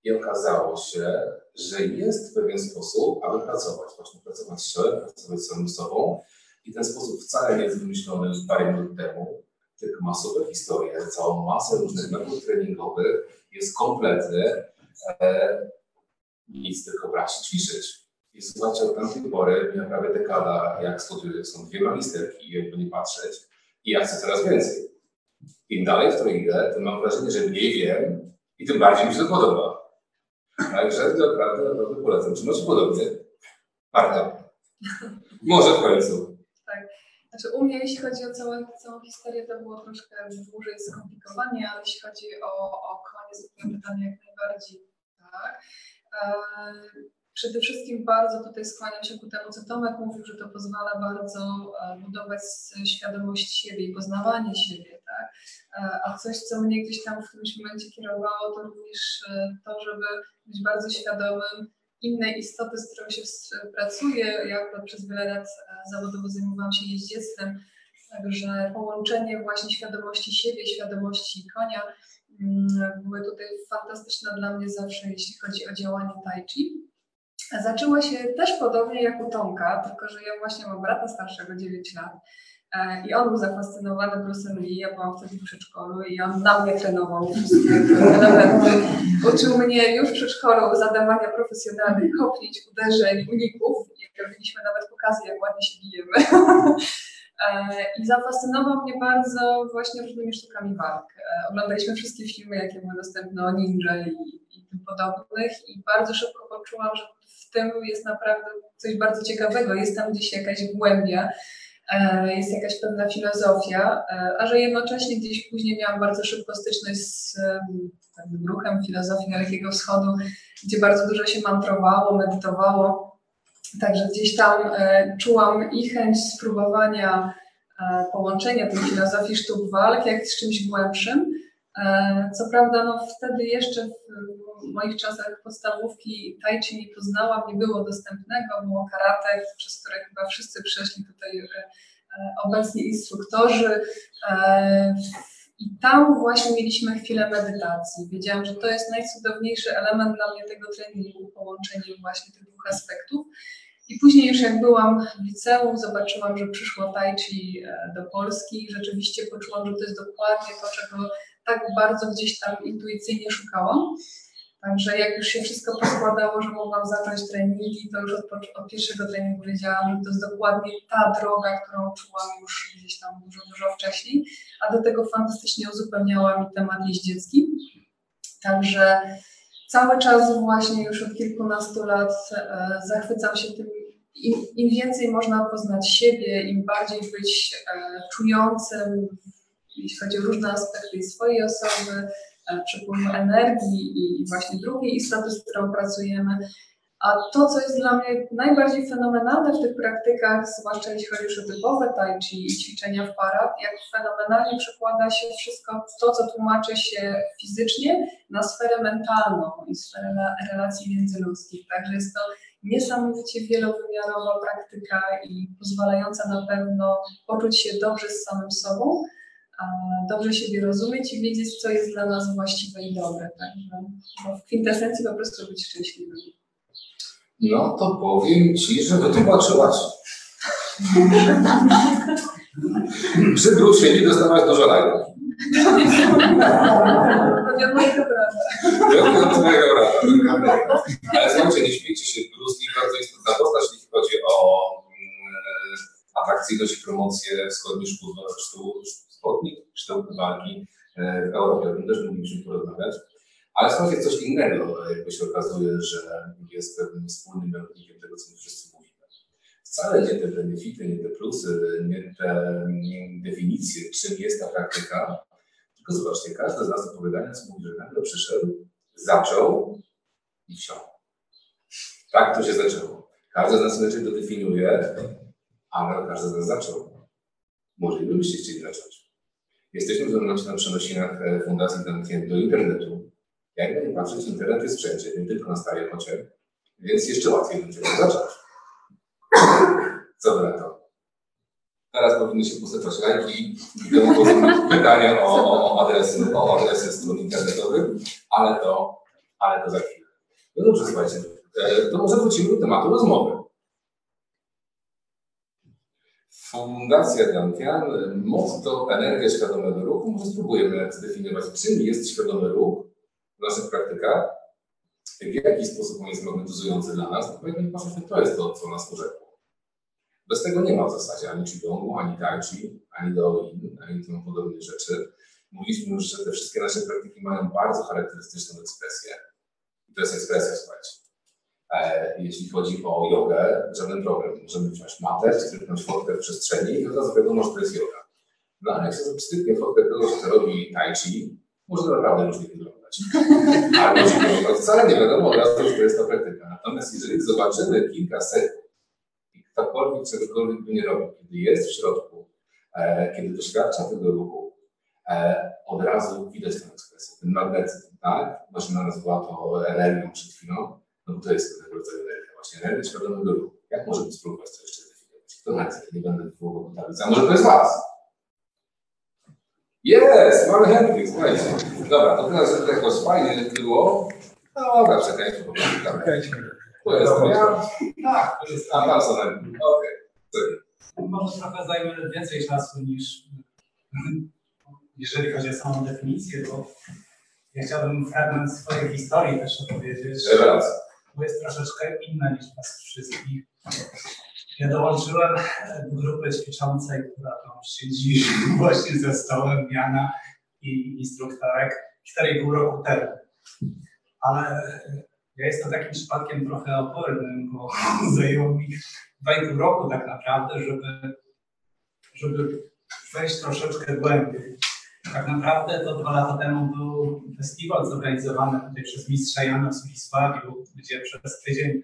i okazało się, że jest pewien sposób, aby pracować, właśnie pracować z pracować z samym sobą i ten sposób wcale nie jest wymyślony parę minut temu, tylko masowe historie, całą masę różnych metod treningowych, jest kompletny, e, nic tylko brać i ćwiczyć. I słuchajcie, od tamtej pory miałem prawie dekada, jak studiuję, są dwie magisterki, jakby nie patrzeć, i ja chcę coraz więcej. Im dalej w to idę, tym mam wrażenie, że mniej wiem i tym bardziej mi się to podoba. Także naprawdę, naprawdę polecam. Czy macie podobnie? Marta. Może w końcu. Znaczy u mnie, jeśli chodzi o całą, całą historię, to było troszkę dłużej skomplikowanie, ale jeśli chodzi o, o koniec pytania, jak najbardziej tak. E, przede wszystkim bardzo tutaj skłaniam się ku temu, co Tomek mówił, że to pozwala bardzo e, budować świadomość siebie i poznawanie siebie, tak? E, a coś, co mnie gdzieś tam w którymś momencie kierowało, to również to, żeby być bardzo świadomym innej istoty, z którą się pracuje. Ja przez wiele lat zawodowo zajmowałam się jeździectwem, także połączenie właśnie świadomości siebie, świadomości konia, Mm, były tutaj fantastyczne dla mnie zawsze, jeśli chodzi o działanie tai chi. Zaczęło się też podobnie jak u Tomka, tylko że ja właśnie mam brata starszego 9 lat e, i on był zafascynowany Bruce'em Lee, ja byłam wtedy w przedszkolu i on na mnie trenował. Uczył mnie już w przedszkolu zadawania profesjonalnych kopnięć, uderzeń, uników i robiliśmy nawet pokazy, jak ładnie się bijemy. E, I zafascynował mnie bardzo właśnie różnymi sztukami walk. E, oglądaliśmy wszystkie filmy, jakie były dostępne o ninja i, i tym podobnych i bardzo szybko poczułam, że w tym jest naprawdę coś bardzo ciekawego. Jest tam gdzieś jakaś głębia, e, jest jakaś pewna filozofia, a że jednocześnie gdzieś później miałam bardzo szybko styczność z tym ruchem filozofii Dalekiego Wschodu, gdzie bardzo dużo się mantrowało, medytowało Także gdzieś tam e, czułam i chęć spróbowania e, połączenia tej filozofii sztuk walk jak z czymś głębszym. E, co prawda, no wtedy jeszcze w moich czasach podstawówki tai chi nie poznałam, nie było dostępnego, było karate, przez które chyba wszyscy przeszli tutaj e, obecni instruktorzy. I tam właśnie mieliśmy chwilę medytacji. Wiedziałam, że to jest najcudowniejszy element dla mnie tego treningu, połączenie właśnie tych dwóch aspektów. I później już jak byłam w liceum, zobaczyłam, że przyszło tai chi e, do Polski i rzeczywiście poczułam, że to jest dokładnie to, czego tak bardzo gdzieś tam intuicyjnie szukałam. Także jak już się wszystko poskładało, że mogłam zacząć treningi, to już od, od, pierwszego treningu wiedziałam, że to jest dokładnie ta droga, którą czułam już gdzieś tam dużo, dużo wcześniej. A do tego fantastycznie uzupełniała mi temat jeździecki. Także cały czas właśnie już od kilkunastu lat e, zachwycam się tym. Im, Im, więcej można poznać siebie, im bardziej być e, czującym, jeśli chodzi o różne aspekty swojej osoby, przepływu energii i właśnie drugiej istoty, z którą pracujemy. A to, co jest dla mnie najbardziej fenomenalne w tych praktykach, zwłaszcza jeśli chodzi o typowe tai chi i ćwiczenia w parach, jak fenomenalnie przekłada się wszystko to, co tłumaczy się fizycznie, na sferę mentalną i sferę relacji międzyludzkich. Także jest to niesamowicie wielowymiarowa praktyka i pozwalająca na pewno poczuć się dobrze z samym sobą, dobrze siebie rozumieć i wiedzieć, co jest dla nas właściwe i dobre. Także w kwintesencji po prostu być szczęśliwym. No to powiem Ci, że wytłumaczyłaś. Przy nie dostałaś dużo. Wiodnego brata. Wiodnego brata. Ale słuchajcie, nie śmiejcie się, Bruce Lee bardzo istotna postać, jeśli chodzi o mm, atrakcyjność i promocję wschodnich szkół, walki e, w Europie. O tym też moglibyśmy porozmawiać. Ale słuchajcie, coś innego jakby się okazuje, że jest pewnym wspólnym mianownikiem tego, co my wszyscy mówimy. Wcale nie te benefity, nie te plusy, nie te definicje, czym jest ta praktyka, tylko zobaczcie, każdy z nas opowiadając mówi, że nagle przyszedł, zaczął i wsiął. Tak to się zaczęło. Każdy z nas inaczej to definiuje, ale każdy z nas zaczął. Może i byście chcieli zacząć. Jesteśmy momencie na przenosinach e, Fundacji Dantien do internetu jakby nie patrzeć, internet jest wszędzie, nie tylko na starej kocie, więc jeszcze łatwiej będzie zacząć. Co wy na to? Teraz powinny się posypać lajki i pytania o, o, adresy, o adresy stron internetowych, ale to, ale to za chwilę. No dobrze, słuchajcie, e, to może wrócimy do tematu rozmowy. Fundacja Dantian, motto energia świadomego ruchu, może spróbujemy zdefiniować, czym jest świadomy ruch w naszych praktykach, w jaki sposób on jest magnetyzujący dla nas, to powiedzmy, to jest to, co nas urzekło. Bez tego nie ma w zasadzie ani Qigong, ani Tai ani Daoin, ani tym podobnych rzeczy. Mówiliśmy już, że te wszystkie nasze praktyki mają bardzo charakterystyczną ekspresję. I to jest ekspresja, słuchajcie. E, jeśli chodzi o jogę, żaden problem. Możemy wziąć matę, stryknąć fotkę w przestrzeni i od razu wiadomo, że to jest yoga. No ale jak się stryknie fotkę kogoś, kto robi tai chi, może to naprawdę różnie wyglądać. Albo to wcale nie wiadomo od razu, że to jest ta praktyka. Natomiast jeżeli zobaczymy kilka sekund i ktokolwiek czegokolwiek by nie robił, kiedy jest w środku, e, kiedy doświadcza tego ruchu, e, od razu widać tę ekspresję, ten magnetyzm, tak? Maszyna nazwała to energią przed chwilą, no bo to jest pewnego rodzaju energia, właśnie energia świadomego ruchu. Jak możemy spróbować to jeszcze zdefiniować? Kto na nie będę wywoływał tablicy, a może to jest Was? Jest, mamy chętnych, słuchajcie. Dobra, to teraz, żeby jakoś fajnie było. No dobra, prostu kamerę. Tu jest ja. Tak, to jest tam, tam są Okej. Może trochę zajmie więcej czasu niż jeżeli chodzi o samą definicję, bo ja chciałbym fragment swojej historii też opowiedzieć. Rewelacja. Bo jest troszeczkę inna niż was wszystkich. Ja dołączyłem do grupy ćwiczącej, która tam siedzi właśnie ze stołem Jana i instruktorek 4,5 roku temu. Ale ja jestem takim przypadkiem trochę opornym, bo zajęło mi 2,5 roku tak naprawdę, żeby, żeby wejść troszeczkę głębiej. Tak naprawdę to dwa lata temu był festiwal zorganizowany tutaj przez mistrza Jana w Zwisławiu, gdzie przez tydzień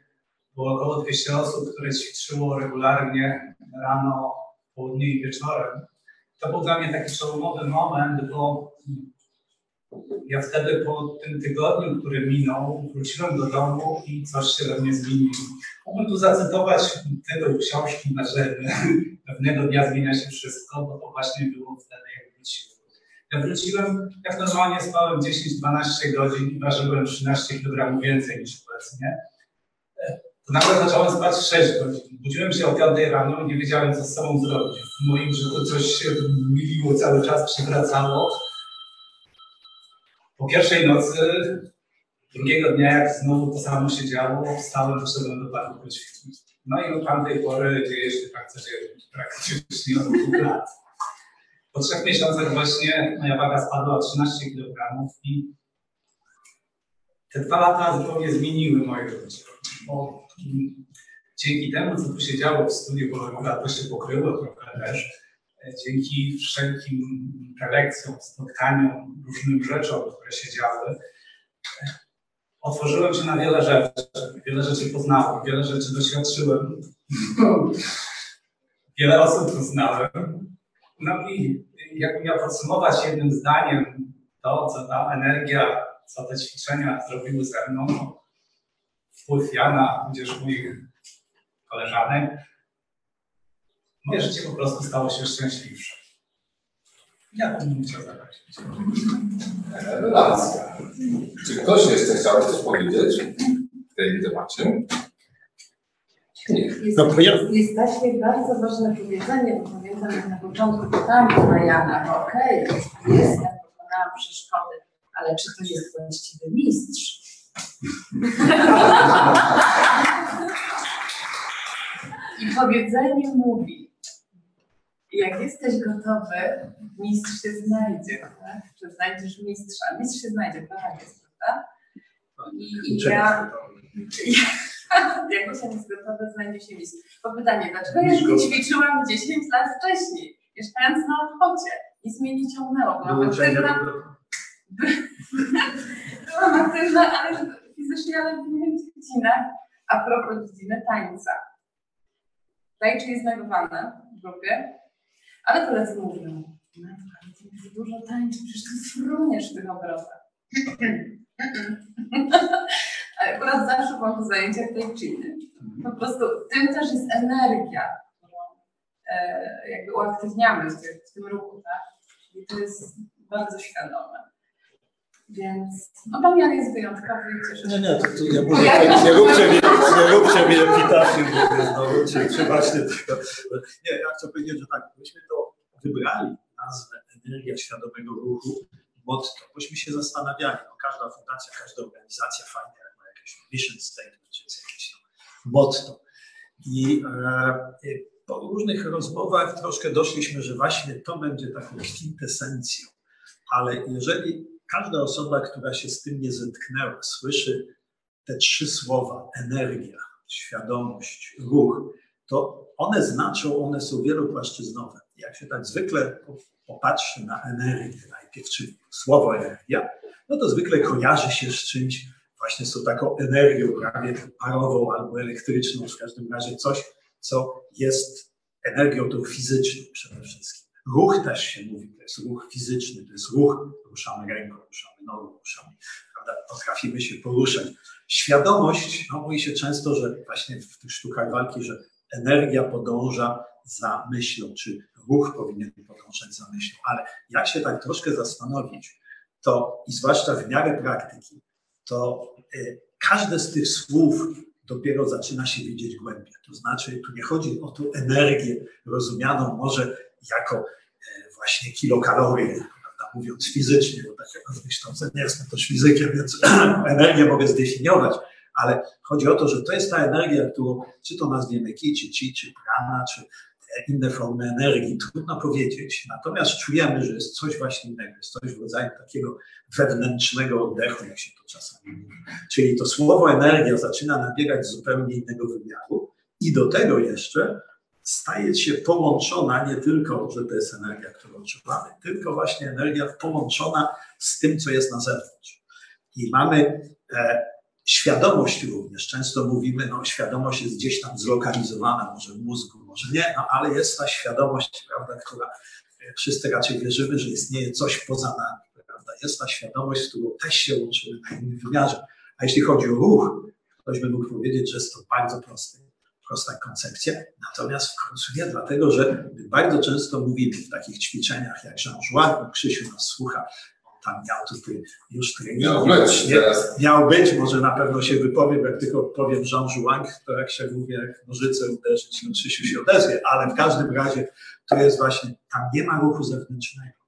było około 200 osób, które ćwiczyło regularnie rano południu i wieczorem. To był dla mnie taki przełomowy moment, bo ja wtedy po tym tygodniu, który minął, wróciłem do domu i coś się we mnie zmieniło. Mogę tu zacytować tytuł książki na że pewnego dnia zmienia się wszystko, bo to właśnie było wtedy, jak wróciłem. Wróciłem, jak normalnie spałem 10-12 godzin i ważyłem 13 kg więcej niż obecnie. To nagle zacząłem spać 6 godzin. Budziłem się o 5 rano i nie wiedziałem, co z sobą zrobić. W moim życiu coś się miliło, cały czas przywracało. Po pierwszej nocy, drugiego dnia, jak znowu to samo się działo, wstałem, poszedłem do parku. No i od tamtej pory dzieje się tak codziennie, praktycznie od dwóch lat. Po trzech miesiącach właśnie moja waga spadła o 13 kg i te dwa lata zupełnie zmieniły moje życie. Bo dzięki temu, co tu się działo w studiu, bo to się pokryło trochę też, dzięki wszelkim prelekcjom, spotkaniom, różnym rzeczom, które się działy, otworzyłem się na wiele rzeczy. Wiele rzeczy poznałem, wiele rzeczy doświadczyłem. wiele osób poznałem. No i jakbym miał podsumować jednym zdaniem to, co ta energia, co te ćwiczenia zrobiły ze mną, wpływ Jana, tudzież moich koleżanek, moje życie po prostu stało się szczęśliwsze. Ja bym chciał zaprosić. Rewelacja. Czy ktoś jeszcze chciałby coś powiedzieć w tej temacie? Jest, No, ja- jest takie bardzo ważne powiedzenie, bo pamiętam na początku pytałam na Jana, okej, jestem, pokonałam przeszkody, ale czy to jest właściwy mistrz? I powiedzenie mówi, jak jesteś gotowy, mistrz się znajdzie, tak? Czy znajdziesz mistrza? Mistrz się znajdzie, tak jest, prawda? I, i ja, jak Gosia jest gotowy, znajdzie się mistrz. Bo pytanie, dlaczego ja ćwiczyłam 10 lat wcześniej, mieszkając na Ochotcie i mnie nie ciągnęło, byłam aktywna, byłam aktywna, ale fizycznie, ale w innych dziedzinach. A propos dziedziny tańca. Tańczy jest negowane w grupie, ale koledzy mówią, Matko, ale ty już dużo tańczy, przecież ty fruniesz w tych obrotach. Ale akurat zawsze mam po zajęciach tańczyny. Po prostu tym też jest energia, którą e, jakby uaktywniamy w, tym- w tym ruchu, tak? I to jest bardzo świadome. Więc no pan Jan jest wyjątkowy i cieszę się. Nie, nie, to, to ja mówię, nie, nie róbcie mi, nie róbcie mi epitafium, mówię znowu, właśnie tylko. Nie, ja chcę powiedzieć, że tak, myśmy to wybrali nazwę Energia Świadomego Ruchu, motto, bośmy się zastanawiali, no każda fundacja, każda organizacja fajnie jakieś mission statement, czy jest jakieś motto. I e, po różnych rozmowach troszkę doszliśmy, że właśnie to będzie taką kwintesencją, ale jeżeli każda osoba, która się z tym nie zetknęła, słyszy te trzy słowa energia, świadomość, ruch, to one znaczą, one są wielopłaszczyznowe. Jak się tak zwykle popatrzy na energię najpierw, czyli słowo energia, no to zwykle kojarzy się z czymś właśnie z tą taką energią prawie parową albo elektryczną, w każdym razie coś, co jest energią tą fizyczną przede wszystkim. Ruch też się mówi, to jest ruch fizyczny, to jest ruch, ruszamy ręką, ruszamy nogą, ruszamy, prawda, potrafimy się poruszać. Świadomość, no mówi się często, że właśnie w tych sztukach walki, że energia podąża za myślą, czy ruch powinien podążać za myślą, ale jak się tak troszkę zastanowić, to i zwłaszcza w miarę praktyki, to y, każde z tych słów dopiero zaczyna się widzieć głębiej. To znaczy, tu nie chodzi o tą energię rozumianą może jako e, właśnie kilokalorie, mówiąc fizycznie, bo tak jak zresztą nie jestem też fizykiem, więc energię mogę zdefiniować, ale chodzi o to, że to jest ta energia, którą czy to nazwiemy ki, czy ci, czy prana, czy inne formy energii, trudno powiedzieć. Natomiast czujemy, że jest coś właśnie innego, jest coś w rodzaju takiego wewnętrznego oddechu, jak się to czasami mówi. Czyli to słowo energia zaczyna nabierać zupełnie innego wymiaru i do tego jeszcze staje się połączona nie tylko, że to jest energia, którą odczuwamy, tylko właśnie energia połączona z tym, co jest na zewnątrz. I mamy e, Świadomość również. Często mówimy, no świadomość jest gdzieś tam zlokalizowana, może w mózgu, może nie, no ale jest ta świadomość, prawda, która e, wszyscy raczej wierzymy, że istnieje coś poza nami, prawda. Jest ta świadomość, z którą też się łączymy na innym wymiarze. A jeśli chodzi o ruch, ktoś by mógł powiedzieć, że jest to bardzo prosty, prosta koncepcja, natomiast w końcu nie, dlatego że my bardzo często mówimy w takich ćwiczeniach jak Jean Joie, Krzysiu nas słucha, tam miał tutaj już trening. Miał być nie, teraz. miał być, może na pewno się wypowiem, jak tylko powiem Jean Jouang, to jak się mówi, jak nożyce uderzyć, no Krzysiu się odezwie, ale w każdym razie to jest właśnie, tam nie ma ruchu zewnętrznego,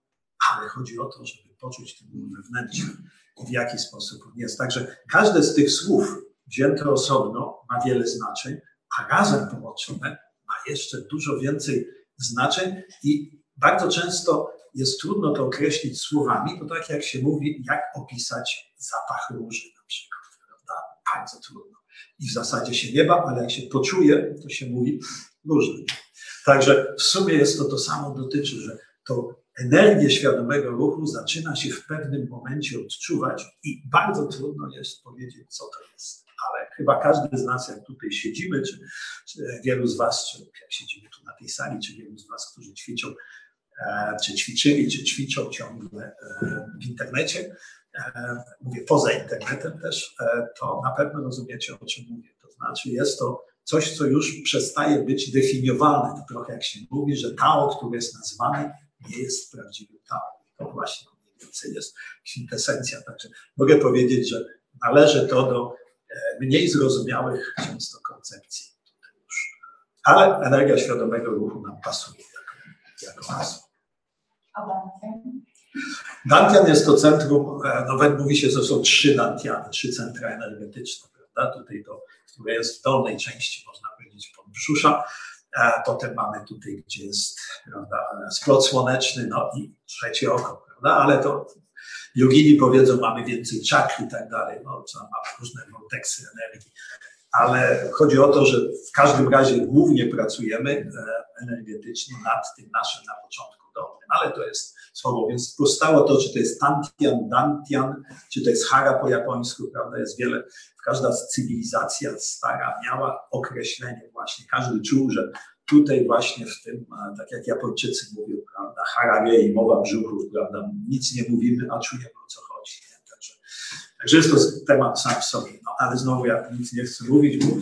ale chodzi o to, żeby poczuć ten ruch wewnętrzny i w jaki sposób on jest. Także każde z tych słów wzięte osobno ma wiele znaczeń, a razem połączone ma jeszcze dużo więcej znaczeń i bardzo często jest trudno to określić słowami, to tak jak się mówi, jak opisać zapach róży na przykład, prawda? Bardzo trudno. I w zasadzie się nie ba, ale jak się poczuje, to się mówi różnie. Także w sumie jest to to samo dotyczy, że to energię świadomego ruchu zaczyna się w pewnym momencie odczuwać i bardzo trudno jest powiedzieć, co to jest. Ale chyba każdy z nas, jak tutaj siedzimy, czy, czy wielu z Was, czy jak siedzimy tu na tej sali, czy wielu z Was, którzy ćwiczą czy ćwiczyli, czy ćwiczą ciągle e, w internecie, e, mówię poza internetem też, to na pewno rozumiecie, o czym mówię. To znaczy jest to coś, co już przestaje być definiowalne. To trochę jak się mówi, że Tao, które jest nazwane, nie jest prawdziwym Tao. To właśnie mniej więcej jest kwintesencja. Także mogę powiedzieć, że należy to do mniej zrozumiałych często koncepcji. Ale energia świadomego ruchu nam pasuje jako, hasło. Dantian? Jest to centrum, e, nawet mówi się, że są trzy Dantiany, trzy centra energetyczne, prawda? Tutaj to, które jest w dolnej części, można powiedzieć, podbrzusza. E, potem mamy tutaj, gdzie jest prawda, splot słoneczny, no i trzecie oko, prawda? Ale to jogini powiedzą, mamy więcej czakr i tak dalej, no, co ma różne vorteksy energii. Ale chodzi o to, że w każdym razie głównie pracujemy e, energetycznie nad tym naszym na początku dolnym, ale to jest słowo, więc powstało to, czy to jest Tantian, Dantian, czy to jest Hara po japońsku, prawda, jest wiele, każda cywilizacja stara miała określenie właśnie, każdy czuł, że tutaj właśnie w tym, tak jak Japończycy mówią, prawda, harage i mowa brzuchów, prawda, nic nie mówimy, a czujemy o co chodzi. Także, jest to temat sam w sobie, no, ale znowu ja nic nie chcę mówić, bo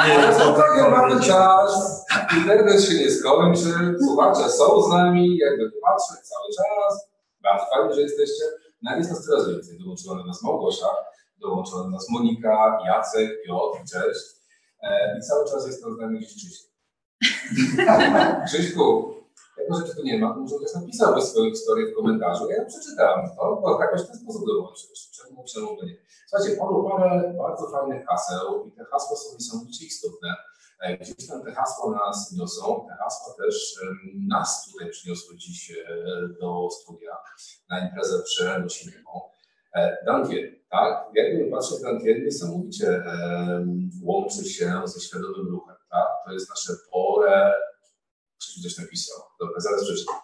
Ale spokojnie, mamy czas. Internet się nie skończy. Słuchacze są z nami, jakby patrzeć cały czas. Bardzo fajnie, że jesteście. Nawet jest nas coraz więcej. Dołączyła do nas Małgosia, dołączyła do nas Monika, Jacek, Piotr, cześć. E, I cały czas jest z nami Krzysiek. Krzyśku, jako że tu nie ma, może ktoś napisałby swoją historię w komentarzu. Ja ją przeczytam, to, bo jakoś w ten sposób dołączysz. Czemu, czemu by nie? Słuchajcie, padło parę bardzo fajnych haseł i te hasła są niesamowicie istotne. E, gdzieś tam te hasła nas niosą, te hasła też nas tutaj przyniosły dziś e, do studia na imprezę przenosimy. Dantien, tak? Jakby patrzeć, Dantien niesamowicie łączy się ze świadomym ruchem, tak? To jest nasze pole, Ktoś coś napisał. Dobra, zaraz przeczytam.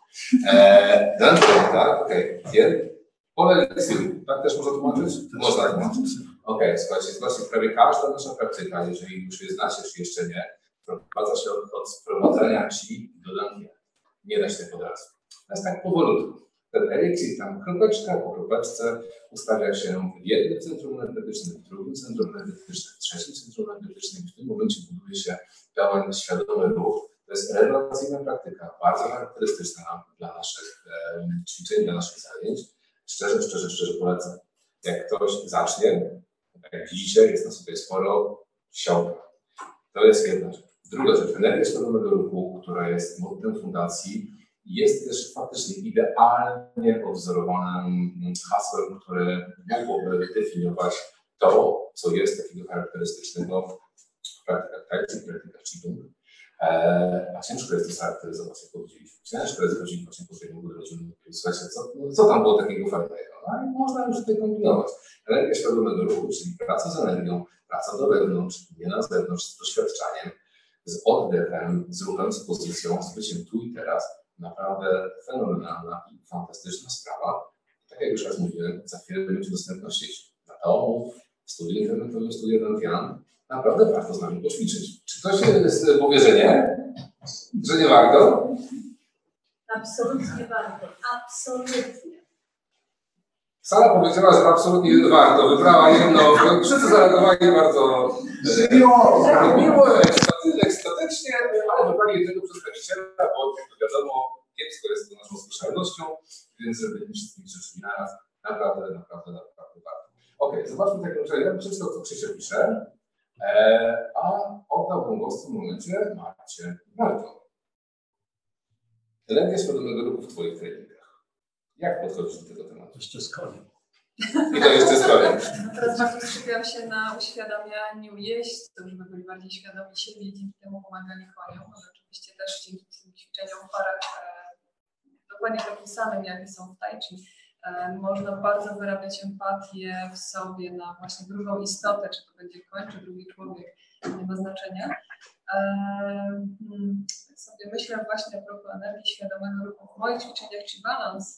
E, Dantien, tak? Okej. Okay. Pole lekcji, tak też można tłumaczyć? Można tłumaczyć. Okej, okay, słuchajcie, zobaczcie, prawie każda nasza praktyka, jeżeli już je znacie, czy jeszcze nie, prowadza się od, od sprowadzania ci do Dantien. Nie da się tak od razu. To jest tak powolutku. Ten eliksir tam kropeczka po kropeczce ustawia się w jednym centrum energetycznym, w drugim centrum energetycznym, w trzecim centrum energetycznym i w tym momencie buduje się pełen świadomy ruch, to jest rewelacyjna praktyka, bardzo charakterystyczna dla naszych e, ćwiczeń, dla naszych zajęć. Szczerze, szczerze, szczerze polecam. Jak ktoś zacznie, tak jak widzicie, jest nas tutaj sporo, siąka. To jest jedna rzecz. Druga rzecz, energia świadomego ruchu, która jest mottem fundacji, jest też faktycznie idealnie odwzorowanym hasłem, które mogłoby definiować to, co jest takiego charakterystycznego w praktykach tai chi, praktykach a ciężko jest to scharakteryzować, jak powiedzieliśmy. Ciężko jest chodzić właśnie po tej rodziny. Słuchajcie, co, no, co tam było takiego fajnego? No i można już tutaj kombinować. Energia świadomego ruchu, czyli praca z energią, praca do wewnątrz, nie na zewnątrz, z doświadczaniem, z oddechem, z ruchem, z pozycją, z byciem tu i teraz. Naprawdę fenomenalna i fantastyczna sprawa. Tak jak już raz mówiłem, za chwilę będzie dostępna sieć. to w studiu internetowym studia Dantian naprawdę warto z nami poćwiczyć. Czy ktoś jest, powie, że nie? Że nie warto? Absolutnie warto. Absolutnie. Sara powiedziała, że absolutnie warto. Wybrała jedno. Wszyscy zareagowali bardzo e, miło, ekstaty- ekstatycznie, ale wybrali jednego przedstawiciela, bo jak to wiadomo, kiepsko jest to naszą słyszalnością, więc żeby nie wszystkich rzeczy naraz, naprawdę, naprawdę, naprawdę warto. Okej, zobaczmy w takim razie, ja bym przeczytał, co Krzysiek pisze, e, a oddałbym głos w tym momencie Marcie. Marto, energia świadomego ruchu w Twoich treningach. Jak podchodzisz do tego tematu? Jeszcze z koniem. I to jeszcze z kolei. No teraz bardzo skupiam się na uświadamianiu jeźdźców, żeby byli bardziej świadomi siebie i dzięki temu pomagali koniom. Ale oczywiście też dzięki tym ćwiczeniom w parach e, dokładnie takim samym, jakie są w tai chi, można bardzo wyrabiać empatię w sobie na właśnie drugą istotę, czy to będzie koń, czy drugi człowiek, nie ma znaczenia. E, hmm, tak sobie myślę właśnie a propos energii świadomego ruchu w moich ćwiczeniach Chi Balance,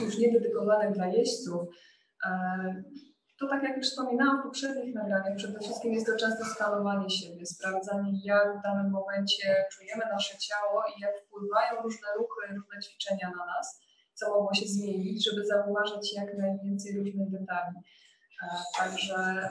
już nie dedykowanych dla jeźdźców, E, To tak jak już wspominałam w poprzednich nagraniach, przede wszystkim jest to często skalowanie siebie, sprawdzanie jak w danym momencie czujemy nasze ciało i jak wpływają różne ruchy, różne ćwiczenia na nas, co mogło się zmienić, żeby zauważyć jak najwięcej różnych detali. E, Także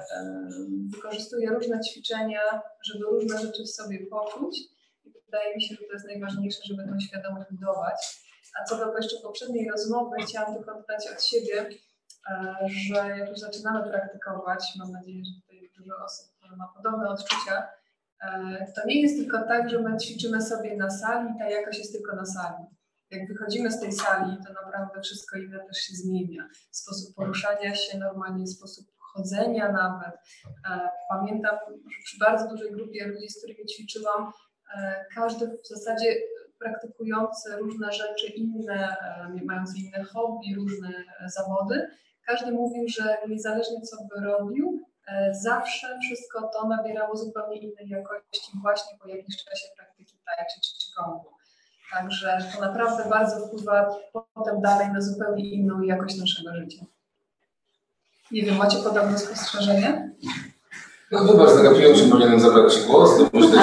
wykorzystuję różne ćwiczenia, żeby różne rzeczy w sobie poczuć i wydaje mi się, że to jest najważniejsze, żeby tą świadomość budować. A co do jeszcze poprzedniej rozmowy, chciałam tylko dodać od siebie, e, że jak już zaczynamy praktykować, mam nadzieję, że tutaj dużo osób ma podobne odczucia, e, to nie jest tylko tak, że my ćwiczymy sobie na sali i ta jakość jest tylko na sali. Jak wychodzimy z tej sali, to naprawdę wszystko inne też się zmienia. Sposób poruszania się normalnie, sposób chodzenia nawet. E, Pamiętam, że przy bardzo dużej grupie ludzi, z którymi ćwiczyłam, e, każdy w zasadzie praktykujący różne rzeczy inne, e, mający inne hobby, różne zawody, każdy mówił, że niezależnie co by robił, zawsze wszystko to nabierało zupełnie innej jakości właśnie po jakimś czasie praktyki tai czy qigong. Także to naprawdę bardzo wpływa potem dalej na zupełnie inną jakość naszego życia. Nie wiem, macie podobne spostrzeżenie? No wybacz, zagapiłem się, powinienem zabrać głos, to myślę,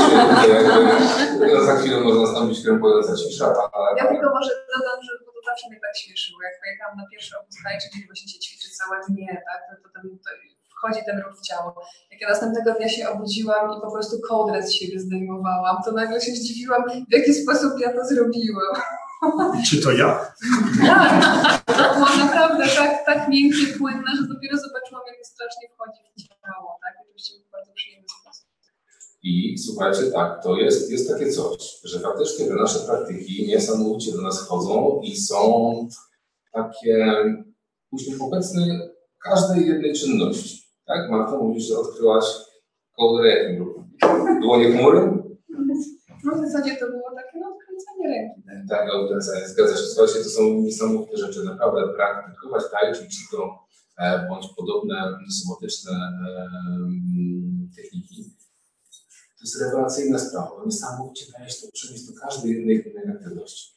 że za chwilę może nastąpić krępująca cisza, ale... Ja tylko może dodam, że to zawsze mnie tak śmieszyło. Jak pojechałam na pierwszy obóz gdzie właśnie się ćwiczy całe dnie, tak, to, to, to wchodzi ten ruch w ciało. Jak ja następnego dnia się obudziłam i po prostu kołdrę z siebie zdejmowałam, to nagle się zdziwiłam, w jaki sposób ja to zrobiłam. Czy to ja? Tak, było naprawdę tak, tak miękkie, płynne, że dopiero zobaczyłam, jak to strasznie wchodzi w ciało, tak, oczywiście w bardzo przyjemny sposób. I słuchajcie, tak, to jest, jest takie coś, że faktycznie te nasze praktyki niesamowicie do nas wchodzą i są takie uśmiech obecny każdej jednej czynności. Tak, Marta, mówisz, że odkryłaś kołdrę jakim ruchu? Było nie chmury? No w zasadzie to było takie no, odkręcanie ręki. Tak. Tak, odkręcanie, zgadza się. Słuchajcie, to są niesamowite rzeczy. Naprawdę praktykować tai chi, qigong e, bądź podobne somatyczne e, techniki. To jest rewelacyjna sprawa. Niesamowicie daje się to przenieść do każdej jednej innej aktywności.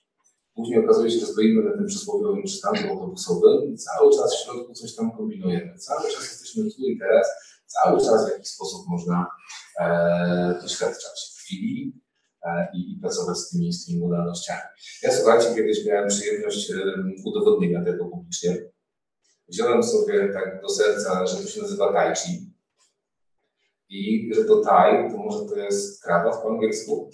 Później okazuje się, że stoimy na tym przysłowiowym przystanku autobusowym cały czas w środku coś tam kombinujemy. Cały czas jesteśmy tu i teraz. Cały czas w jakiś sposób można e, doświadczać chwili e, i, pracować z tymi, z tymi modalnościami. Ja słuchajcie, kiedyś miałem przyjemność em, udowodnienia tego publicznie. Wziąłem sobie tak do serca, że to się nazywa tai chi i że to tai, to może to jest krawat po angielsku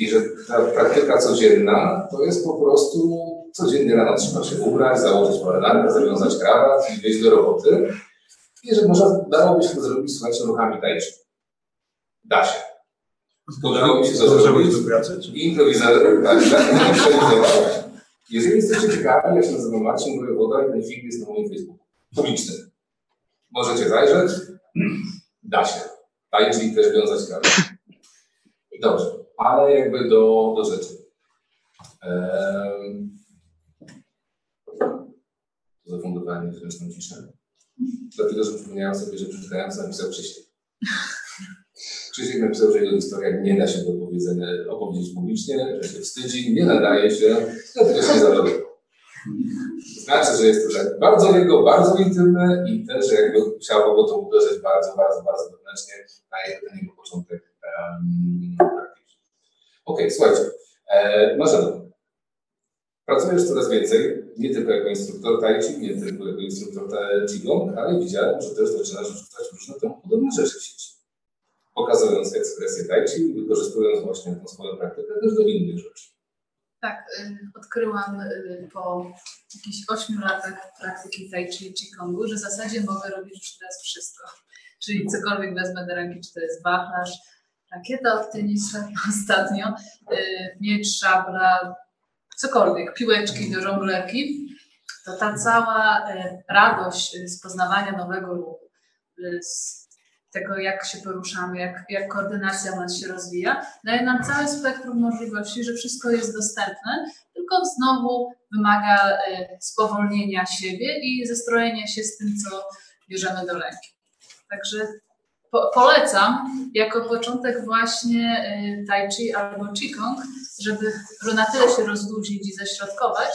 i że ta praktyka codzienna to jest po prostu codziennie rano trzeba się ubrać, założyć marynarkę, zawiązać krawat i wyjść do roboty i że można, dałoby się to zrobić, słuchajcie, ruchami tai chi. Da się. Udało mi się to zrobić. I improwizator, tak, tak. Jeżeli jesteście ciekawi, ja się nazywam Marcin Wojewoda i ten film jest na moim Facebooku. Publiczny. Możecie zajrzeć. Da się. Tai chi też wiązać kawę. Dobrze, ale jakby do, do rzeczy. Ehm... Zafundowałem niezręczną ciszę. Dlatego, że przypomniałem sobie, że przeczytając napisał Krzysiek. Krzysiek napisał, że jego historia nie da się do powiedzenia, opowiedzieć publicznie, że się wstydzi, nie nadaje się, dlatego się zarobił. Znaczy, że jest to tak bardzo jego, bardzo intymne i też jakby chciałbym go to uderzyć bardzo, bardzo, bardzo wewnętrznie na jego początek um, Okej, słuchajcie. E, Marzena, pracujesz coraz więcej, nie tylko jako instruktor tai chi, nie tylko jako instruktor qigong, ale widziałem, że też zaczynasz wrzucać różne temu podobne rzeczy w sieci. Pokazując ekspresję tai chi, wykorzystując właśnie tą swoją praktykę też do innych rzeczy. Tak, odkryłam po jakichś 8 latach praktyki tai chi i qigong, że w zasadzie mogę robić już teraz wszystko. Czyli cokolwiek wezmę do ręki, czy to jest wachlarz, rakieta od tenisa ostatnio, y, miecz, szabla, cokolwiek, piłeczki do żonglerki, to ta cała y, radość y, z poznawania nowego ruchu, z tego jak się poruszamy, jak, jak koordynacja nas się rozwija, daje nam całe spektrum możliwości, że wszystko jest dostępne, tylko znowu wymaga spowolnienia siebie i zestrojenia się z tym, co bierzemy do ręki. Także po, polecam jako początek właśnie y, tai chi albo qigong, żeby, na tyle się rozluźnić i ześrodkować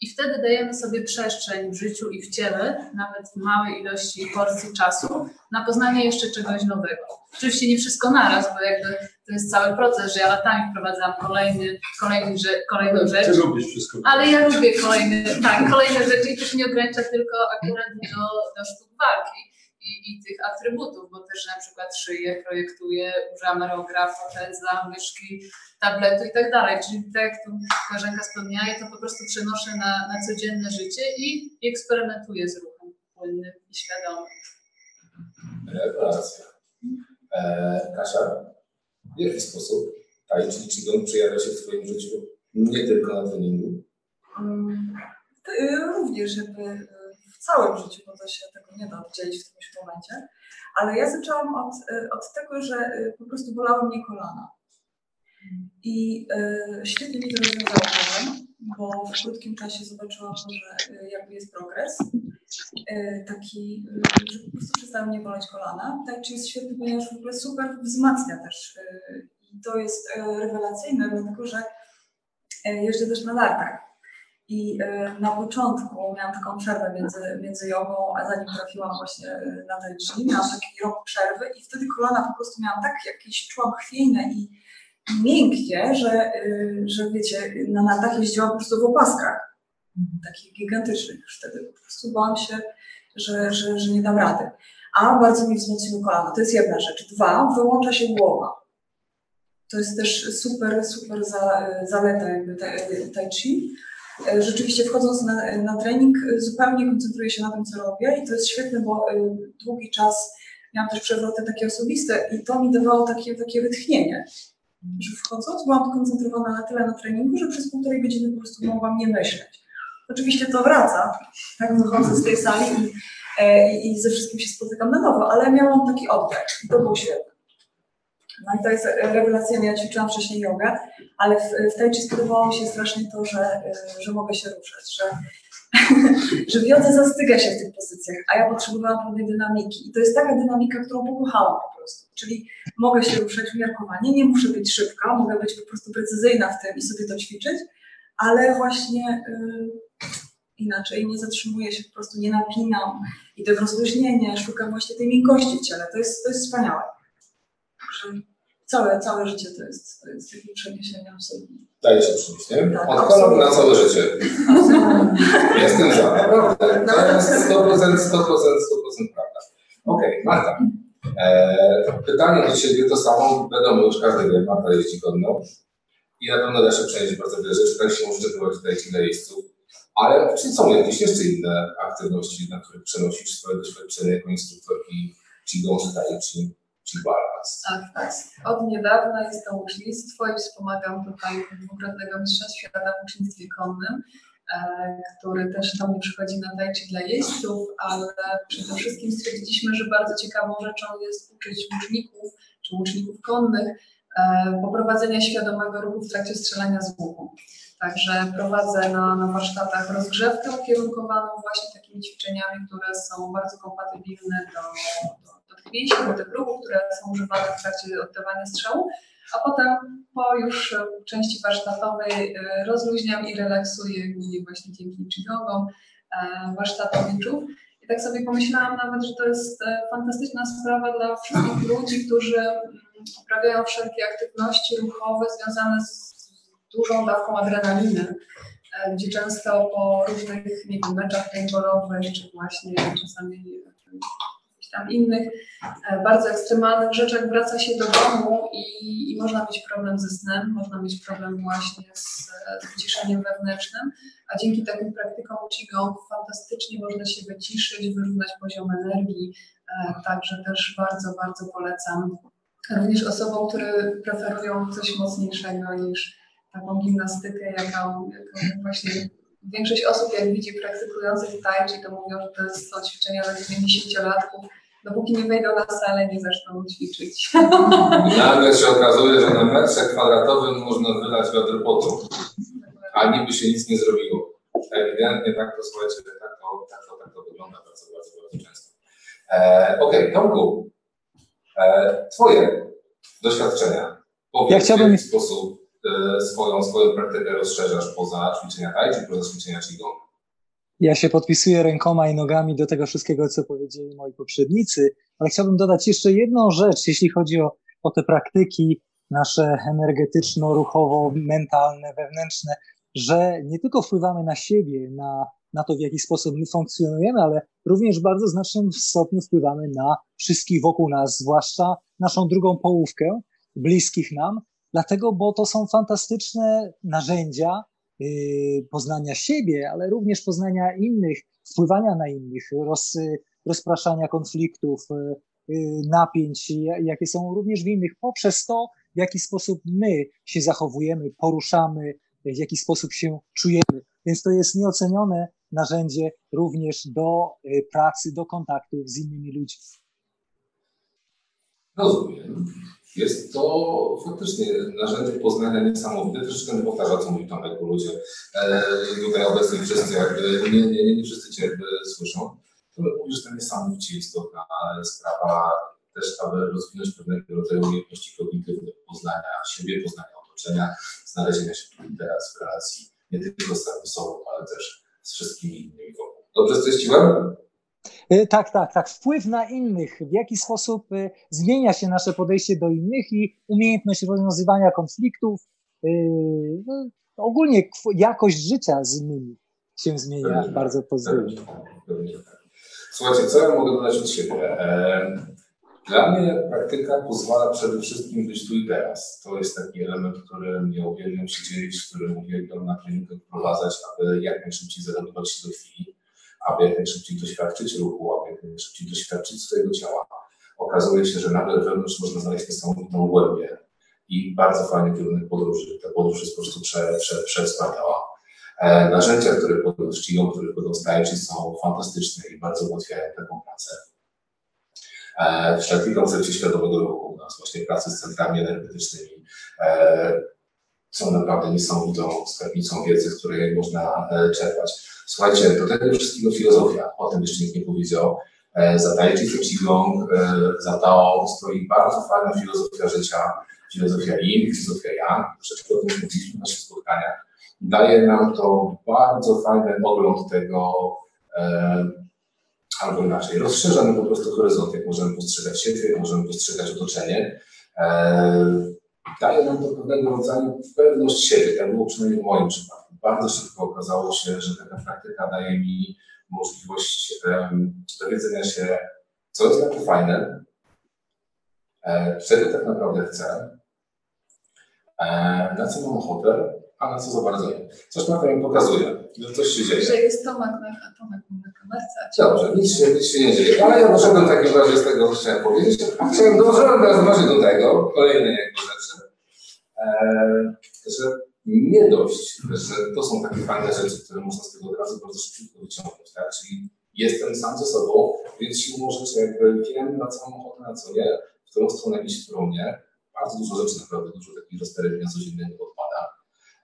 i wtedy dajemy sobie przestrzeń w życiu i w ciele, nawet w małej ilości porcji czasu, na poznanie jeszcze czegoś nowego. Oczywiście nie wszystko naraz, bo jakby to jest cały proces, że ja latami wprowadzam kolejny, kolejny, rze- kolejną rzecz. Ty lubisz wszystko. Ale ja lubię kolejne, tak, kolejne rzeczy i to się nie ogranicza tylko akurat do, do sztuk walki i, i tych atrybutów, bo też na przykład szyję, projektuję, używam aerograf, proteza, myszki, tabletu i tak dalej. Czyli tak jak tu koleżanka wspomniała, ja to po prostu przenoszę na, na codzienne życie i, i eksperymentuję z ruchem płynnym i świadomym. Rewelacja. E, Kasia, w jaki sposób tai chi qigong przejawia się w Twoim życiu? Nie tylko na treningu. Mm, to, y, Również jakby y, całym życiu, bo to się tego nie da oddzielić w którymś momencie. Ale ja zaczęłam od, y, od tego, że y, po prostu bolały mnie kolana. I y, świetnie mi to rozwiązało bo w krótkim czasie zobaczyłam, że y, jakby jest progres. Taki, że po prostu przestały mnie boleć kolana. Tai chi jest świetny, ponieważ w ogóle super wzmacnia też. I to jest rewelacyjne, dlatego że jeżdżę też na nartach. I y, na początku miałam taką przerwę między, między jogą, a zanim trafiłam właśnie y, na tai chi, miałam taki rok przerwy i wtedy kolana po prostu miałam tak jakieś, czułam chwiejne i, i miękkie, że, y, że wiecie, na nartach jeździłam po prostu w opaskach. Takich gigantycznych już wtedy. Po prostu bałam się, że, że, że nie dam rady. A bardzo mi wzmocniło kolana. To jest jedna rzecz. Dwa, wyłącza się głowa. To jest też super, super za, zaleta jakby tai chi. E, Rzeczywiście wchodząc na, na trening e, zupełnie koncentruję się na tym, co robię i to jest świetne, bo e, długi czas miałam też przewroty takie osobiste i to mi dawało takie, takie wytchnienie, że wchodząc byłam koncentrowana na tyle na treningu, że przez półtorej godziny po prostu mogłam nie myśleć. Oczywiście to wraca, tak wychodzę z tej sali i, i, i ze wszystkim się spotykam na nowo, ale miałam taki oddech i to było świetne. No i to jest rewelacyjne. Ja ćwiczyłam wcześniej jogę, ale w, w tai chi spodobało mi się strasznie to, że, y, że mogę się ruszać, że, że w jodze zastyga się w tych pozycjach, a ja potrzebowałam pewnej dynamiki. I to jest taka dynamika, którą pokochałam po prostu. Czyli mogę się ruszać umiarkowanie, nie muszę być szybka, mogę być po prostu precyzyjna w tym i sobie to ćwiczyć, ale właśnie y, inaczej nie zatrzymuję się, po prostu nie napinam, idę w rozluźnienie, szukam właśnie tej miękkości w ciele. To jest, to jest wspaniałe. Także całe, całe życie to jest, to jest takie przeniesienie absolutnie. Daje się przynieść, nie? Tak, Odkładam na całe życie. Jestem za, naprawdę. To jest 100%, 100%, 100% prawda. Okej, Marta. E, pytanie do Ciebie to samo, wiadomo już każdy wie, Marta jeździ konno i na pewno da się przenieść bardzo wiele rzeczy, tak się może bywać tutaj na miejscu. Ale czy są jakieś jeszcze inne aktywności, na których przenosisz swoje doświadczenie jako instruktorki Qigong, czy Tai Chi, czy Balance? Tak, tak. Od niedawna jest to ucznictwo i wspomagam tutaj dwukrotnego mistrza świata w ucznictwie konnym, e, który też do mnie przychodzi na tai chi dla jeźdźców, ale przede wszystkim stwierdziliśmy, że bardzo ciekawą rzeczą jest uczyć łuczników czy łuczników konnych e, poprowadzenia świadomego ruchu w trakcie strzelania z łuku. Także prowadzę na, na warsztatach rozgrzewkę ukierunkowaną właśnie takimi ćwiczeniami, które są bardzo kompatybilne do, do, do tych ruchów, które są używane w trakcie oddawania strzału, A potem po już części warsztatowej e, rozluźniam i relaksuję głównie właśnie dzięki Qigongom e, warsztatowiczów. I tak sobie pomyślałam nawet, że to jest e, fantastyczna sprawa dla wszystkich ludzi, którzy mm, uprawiają wszelkie aktywności ruchowe związane z dużą dawką adrenaliny, gdzie często po różnych nie wiem, meczach paintballowych, czy właśnie czasami tam innych e, bardzo ekstremalnych rzeczach wraca się do domu i, i można mieć problem ze snem, można mieć problem właśnie z, z wyciszeniem wewnętrznym, a dzięki takim praktykom Qigong fantastycznie można się wyciszyć, wyrównać poziom energii, e, także też bardzo, bardzo polecam również osobom, które preferują coś mocniejszego niż taką gimnastykę, jaką, jaką właśnie większość osób, jak widzi praktykujących tai chi, to mówią, że to są ćwiczenia dla 90-latków, dopóki nie wejdą na salę, nie zaczną ćwiczyć. Nagle się okazuje, że na metrze kwadratowym można wylać wiatr potu, a niby się nic nie zrobiło. Ewidentnie tak to, słuchajcie, tak to, tak to, tak to wygląda bardzo, bardzo, bardzo często. E, Okej, okay, Tomku, e, Twoje doświadczenia. Powiedz, ja chciałbym... w jaki sposób e, swoją, swoją praktykę rozszerzasz poza ćwiczenia tai, czy poza ćwiczenia Qigong? Ja się podpisuję rękoma i nogami do tego wszystkiego, co powiedzieli moi poprzednicy, ale chciałbym dodać jeszcze jedną rzecz, jeśli chodzi o, o te praktyki nasze energetyczno-ruchowo-mentalne, wewnętrzne, że nie tylko wpływamy na siebie, na, na to, w jaki sposób my funkcjonujemy, ale również w bardzo znacznym stopniu wpływamy na wszystkich wokół nas, zwłaszcza naszą drugą połówkę, bliskich nam, dlatego, bo to są fantastyczne narzędzia, poznania siebie, ale również poznania innych, wpływania na innych, roz, rozpraszania konfliktów, y, y, napięć, jakie są również w innych, poprzez to, w jaki sposób my się zachowujemy, poruszamy, w jaki sposób się czujemy. Więc to jest nieocenione narzędzie również do pracy, do kontaktów z innymi ludźmi. Rozumiem. Jest to faktycznie narzędzie poznania niesamowite. Troszeczkę nie powtarza, co mówi Tomek, bo ludzie e, tutaj obecni wszyscy jakby, nie, nie, nie, nie wszyscy Cię jakby słyszą. Tomek mówi, że to niesamowicie istotna sprawa też, aby rozwinąć pewnego rodzaju umiejętności kognitywne, poznania siebie, poznania otoczenia, znalezienia się tu teraz w relacji nie tylko z sobą, ale też z wszystkimi innymi wokół. Dobrze streściłem? E, tak, tak, tak. Wpływ na innych, w jaki sposób e, zmienia się nasze podejście do innych i umiejętność rozwiązywania konfliktów. E, no, ogólnie jakość życia z innymi się zmienia pewnie, bardzo pozytywnie. Słuchajcie, co ja mogę dodać od siebie? Dla mnie praktyka pozwala przede wszystkim być tu i teraz. To jest taki element, który mnie uwielbiam się dzielić, który uwielbiam na treningach wprowadzać, aby jak najszybciej zareagować się do chwili aby jak najszybciej doświadczyć ruchu, aby jak najszybciej doświadczyć swojego ciała. Okazuje się, że nagle wewnątrz można znaleźć niesamowitą głębię i bardzo fajny kierunek podróży. Ta podróż jest po prostu prze, prze. E, narzędzia, które czcią, które podą stajczy są fantastyczne i bardzo ułatwiają taką pracę. E, w takiej koncepcie świadomego ruchu u nas właśnie pracy z centrami energetycznymi e, są naprawdę niesamowitą skarbnicą wiedzy, z której można e, czerpać. Słuchajcie, do tego wszystkiego filozofia, o tym jeszcze nikt nie powiedział. E, za Tai Qigong, e, za Tao stoi bardzo fajna filozofia życia, filozofia Yin, filozofia Yang, troszeczkę o tym mówiliśmy w naszych spotkaniach. Daje nam to bardzo fajny ogląd tego, e, albo inaczej, rozszerza nam po prostu horyzont, jak możemy postrzegać siebie, jak możemy postrzegać otoczenie. Daje nam to pewnego rodzaju pewność siebie, tak było przynajmniej w moim przypadku bardzo szybko okazało się, że taka praktyka daje mi możliwość um, dowiedzenia się, co jest takie fajne, e, czego tak naprawdę chcę, e, na co mam ochotę, a na co za bardzo nie. Coś na mi pokazuje, że coś się dzieje. Że jest Tomek na, Tomek na kamerce. Dobrze, nic się, nic się nie dzieje. Ale ja doszedłem w takim razie z tego, co chciałem powiedzieć. Chciałem doszedłem do tego, kolejnej jakby że nie dość, że to są takie fajne rzeczy, które można z tego od razu bardzo szybko wyciągnąć, tak? Czyli jestem sam ze sobą, więc siłą rzeczy jakby wiem na co mam ochotę, na co nie, w którą stronę iść, w którą nie. Bardzo dużo rzeczy, naprawdę dużo takich rozterek codziennego odpada.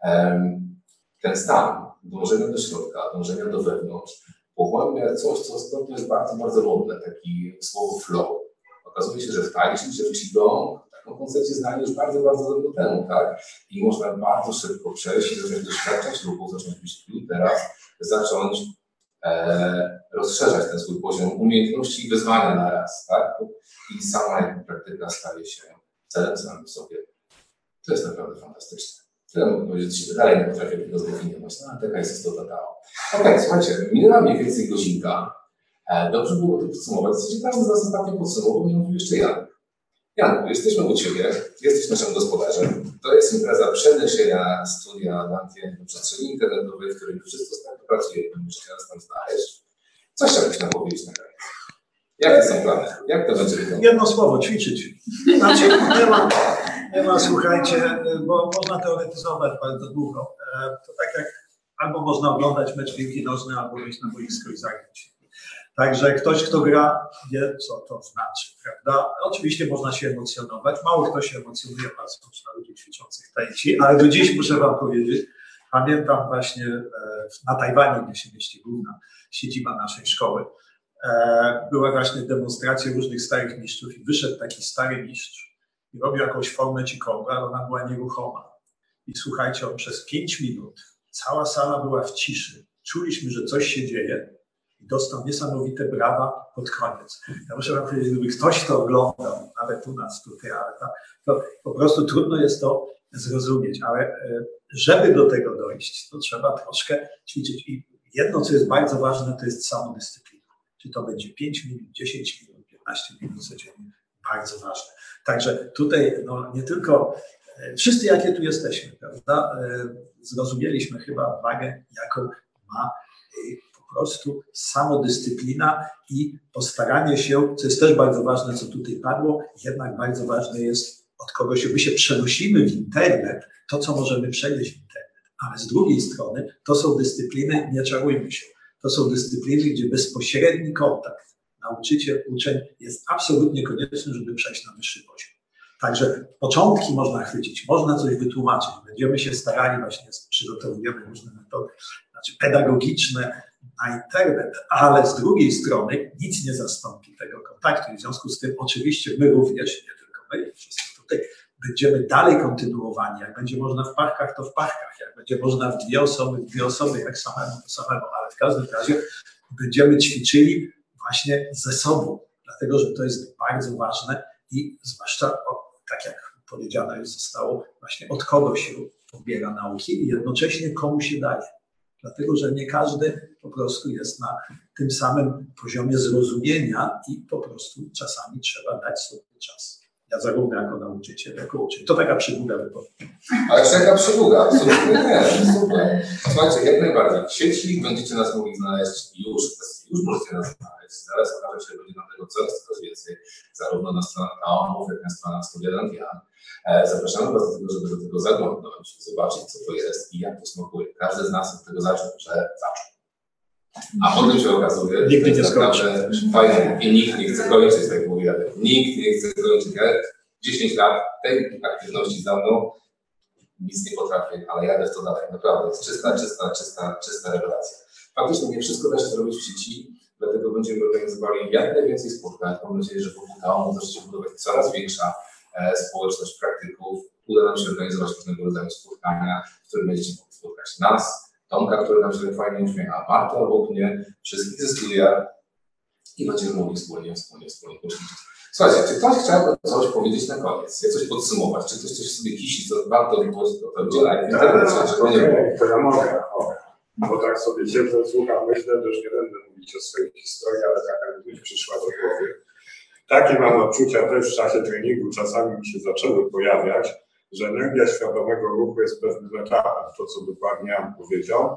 Um, ten stan dążenia do środka, dążenia do wewnątrz, pogłębia coś, co ostatnio jest bardzo, bardzo modne, taki słowo flow. Okazuje się, że w tańczy, czy w qigong, tą koncepcję znali już bardzo, bardzo dawno temu, tak? I można bardzo szybko przejść i zacząć doświadczać ruchu, zacząć być tu i teraz, zacząć e, rozszerzać ten swój poziom umiejętności i wyzwania na raz, tak? I sama praktyka staje się celem samym sobie. To jest naprawdę fantastyczne. Tyle mogę powiedzieć, że dalej nie potrafię tego zdefiniować. No, taka jest istota Tao. Okej, okay, słuchajcie, minęła mniej więcej godzinka. E, dobrze było to podsumować. W zasadzie każdy z nas ostatnio podsumował, nie mówił jeszcze Jan. Jan, jesteśmy u Ciebie, jesteś naszym gospodarzem. To jest impreza przeniesienia studia Lantie do przestrzeni internetowej, w której wszyscy ostatnio pracujemy, jeszcze nas tam znaleźć. Co chciałbyś nam powiedzieć na koniec? Jakie są plany? Jak to będzie wyglądało? Jedno słowo, ćwiczyć. Znaczy, nie ma, nie ma, słuchajcie, bo można teoretyzować bardzo długo. E, to tak jak albo można oglądać mecz piłki nożnej, albo wyjść na boisko i zagrać. Także ktoś, kto gra, wie, co to znaczy, prawda? Oczywiście można się emocjonować. Mało kto się emocjonuje patrząc na ludzi ćwiczących tai ale do dziś muszę wam powiedzieć, pamiętam właśnie e, na Tajwanie, gdzie się mieści główna siedziba naszej szkoły, e, była właśnie demonstracja różnych starych mistrzów i wyszedł taki stary mistrz i robił jakąś formę cikową, ale ona była nieruchoma. I słuchajcie, on przez pięć minut, cała sala była w ciszy. Czuliśmy, że coś się dzieje i dostał niesamowite brawa pod koniec. Ja muszę wam powiedzieć, gdyby ktoś to oglądał, nawet u nas tutaj, ale to, po prostu trudno jest to zrozumieć, ale e, żeby do tego dojść, to trzeba troszkę ćwiczyć. I jedno, co jest bardzo ważne, to jest samodyscyplina. Czy to będzie 5 minut, 10 minut, 15 minut codziennie, bardzo ważne. Także tutaj no, nie tylko e, wszyscy, jakie tu jesteśmy, prawda, e, zrozumieliśmy chyba wagę, jaką ma po prostu samodyscyplina i postaranie się, co jest też bardzo ważne, co tutaj padło, jednak bardzo ważne jest, od kogo się, my się przenosimy w internet, to co możemy przenieść w internet, ale z drugiej strony to są dyscypliny, nie czarujmy się, to są dyscypliny, gdzie bezpośredni kontakt nauczyciel, uczeń jest absolutnie konieczny, żeby przejść na wyższy poziom. Także początki można chwycić, można coś wytłumaczyć. Będziemy się starali, właśnie przygotowujemy różne metody, znaczy pedagogiczne na internet, ale z drugiej strony nic nie zastąpi tego kontaktu. I w związku z tym oczywiście my również, nie tylko my, wszyscy tutaj, będziemy dalej kontynuowani. Jak będzie można w parkach, to w parkach. Jak będzie można w dwie osoby, w dwie osoby, jak samemu, to samemu, ale w każdym razie będziemy ćwiczyli właśnie ze sobą, dlatego że to jest bardzo ważne i zwłaszcza, tak jak powiedziane już zostało, właśnie od kogo się pobiera nauki i jednocześnie komu się daje. Dlatego, że nie każdy po prostu jest na tym samym poziomie zrozumienia i po prostu czasami trzeba dać sobie czas. Ja zarówno jako nauczyciel, jako uczeń. To taka przydługa wypowiedź. Ale taka przydługa, absolutnie nie, super. Słuchajcie, jak najbardziej. W sieci będziecie nas mogli znaleźć już, już możecie nas znaleźć. Zaraz okaże się, że będzie nam tego coraz, coraz więcej, zarówno na stronach Aomów, jak na stronach Studia Landian. E, zapraszamy Was do tego, żeby do tego zaglądnąć, zobaczyć, co to jest i jak to smakuje. Każdy z nas od tego zaczął, że zaczął. A potem się okazuje, nikt nie skończy. Fajnie, i nikt nie chce kończyć, tak mówię. Nikt nie chce kończyć. Ja 10 lat tej aktywności za mną nic nie potrafię, ale jadę w to dalej. Naprawdę, jest czysta, czysta, czysta, czysta rewelacja. Faktycznie nie wszystko da się zrobić w sieci, dlatego będziemy organizowali jak najwięcej spotkań. Mam nadzieję, że wokół Taomu zacznie budować coraz większa e, społeczność praktyków. Uda nam się organizować różnego rodzaju spotkania, w których będziecie mogli spotkać nas, Tomka, który nam się fajnie uśmiecha, Marta obok mnie, wszystkich ze studia i będziemy mogli wspólnie, wspólnie, wspólnie poćwiczyć. Słuchajcie, czy ktoś chciałby coś powiedzieć na koniec, coś podsumować, czy ktoś coś sobie kisi, co warto to udzielać w internecie, żeby nie było? To ja mogę, mogę. Bo tak sobie siedzę, słucham, myślę, że już nie będę mówić o swojej historii, ale taka mi przyszła do głowy. Takie mam odczucia też w czasie treningu, czasami mi się zaczęły pojawiać, że energia świadomego ruchu jest pewnym etapem, to co dokładnie Jan powiedział.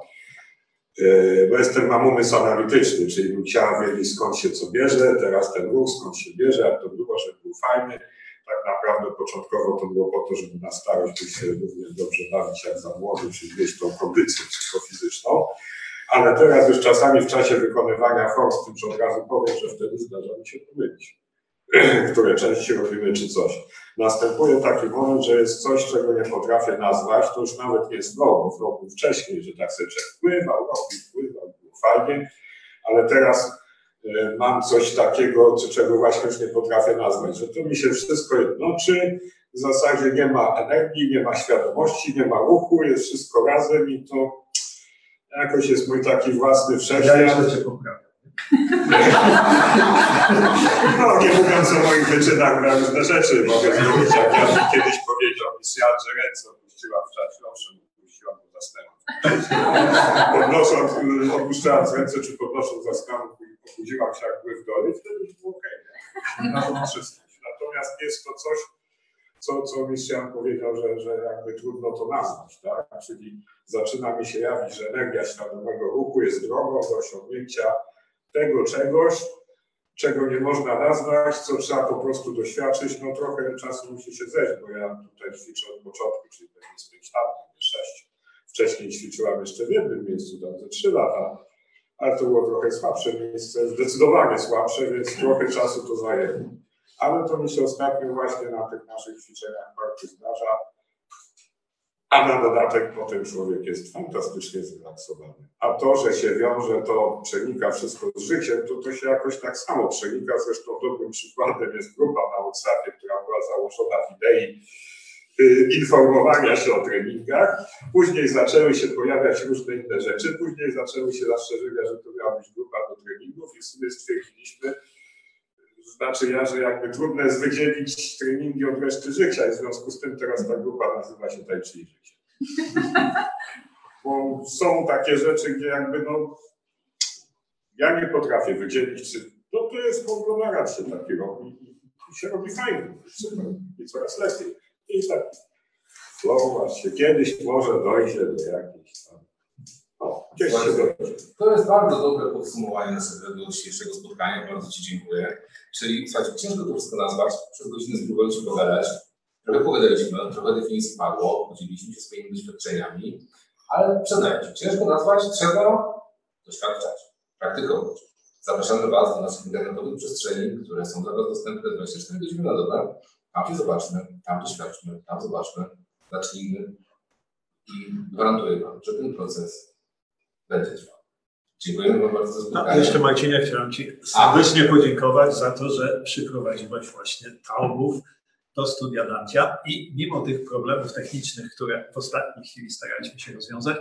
E, bo jestem, mam umysł analityczny, czyli bym chciał wiedzieć skąd się co bierze, teraz ten ruch skąd się bierze, jak to było, żeby był fajny. Tak naprawdę początkowo to było po to, żeby na starość być się również dobrze bawić jak za młody, czy mieć tą kondycję psychofizyczną. Ale teraz już czasami w czasie wykonywania form, z tym, że od razu powiem, że wtedy zdarza mi się pomylić, które części robimy czy coś następuje taki moment, że jest coś, czego nie potrafię nazwać, to już nawet nie jest w roku wcześniej, że tak sobie wpływał, robi, wpływał, było fajnie, ale teraz e, mam coś takiego, czego właśnie już nie potrafię nazwać, że to mi się wszystko jednoczy, w zasadzie nie ma energii, nie ma świadomości, nie ma ruchu, jest wszystko razem i to jakoś jest mój taki własny Ja wszechświat. jeszcze cię poprawię. No, nie mówiąc o moich wyczynach na różne rzeczy, mogę zrobić, jak ja kiedyś powiedział mi Siad, że ręce opuściłam w czasie, owszem, opuściłam go zasnęłam. Podnosząc, opuszczając ręce, czy podnosząc zasnęłam, obudziłam się jak były w dole, wtedy już było okej. Natomiast jest to coś, co, co Mistrz powiedział, że, że jakby trudno to nazwać, tak? Czyli zaczyna mi się jawić, że energia świadomego ruchu jest drogą do osiągnięcia tego czegoś, czego nie można nazwać, co trzeba po prostu doświadczyć, no trochę czasu musi się zejść, bo ja tutaj ćwiczę od początku, czyli 5 lat, nie 6. Wcześniej ćwiczyłam jeszcze w jednym miejscu, tam ze 3 lata, ale to było trochę słabsze miejsce, zdecydowanie słabsze, więc trochę czasu to zajęło. Ale to mi się ostatnio właśnie na tych naszych ćwiczeniach bardzo zdarza. A na dodatek potem człowiek jest fantastycznie zrelaksowany. A to, że się wiąże, to przenika wszystko z życiem, to to się jakoś tak samo przenika. Zresztą dobrym przykładem jest grupa na WhatsAppie, która była założona w idei y, informowania się o treningach. Później zaczęły się pojawiać różne inne rzeczy. Później zaczęły się zastrzeżenia, że to miała być grupa do treningów i w sumie stwierdziliśmy, znaczy ja, że jakby trudno jest wydzielić treningi od reszty życia i w związku z tym teraz ta grupa nazywa się Tai Chi Życie. Bo są takie rzeczy, gdzie jakby no ja nie potrafię wydzielić, czy no to jest konglomerat się taki robi i, się robi fajnie, super i coraz lepiej. I tak flow, się kiedyś może dojdzie do jakiejś To jest bardzo dobre podsumowanie naszego dzisiejszego spotkania. Bardzo Ci dziękuję. Czyli słuchajcie, ciężko to wszystko nazwać. Przez godzinę spróbowaliśmy pogadać. Trochę pogadaliśmy, trochę definicji padło, podzieliliśmy się swoimi doświadczeniami, ale przyznajcie, ciężko nazwać, trzeba doświadczać, praktykować. Zapraszamy Was do naszych internetowych przestrzeni, które są dla Was dostępne 24 godziny na dobę. Tam się zobaczmy, tam doświadczmy, tam zobaczmy, zacznijmy i gwarantuję Wam, że ten proces będzie trwał. Dziękujemy Wam bardzo za spotkanie. jeszcze Marcinie chciałem Ci serdecznie podziękować za to, że przyprowadziłeś właśnie Taubów do studia Dantia i mimo tych problemów technicznych, które w ostatniej chwili staraliśmy się rozwiązać,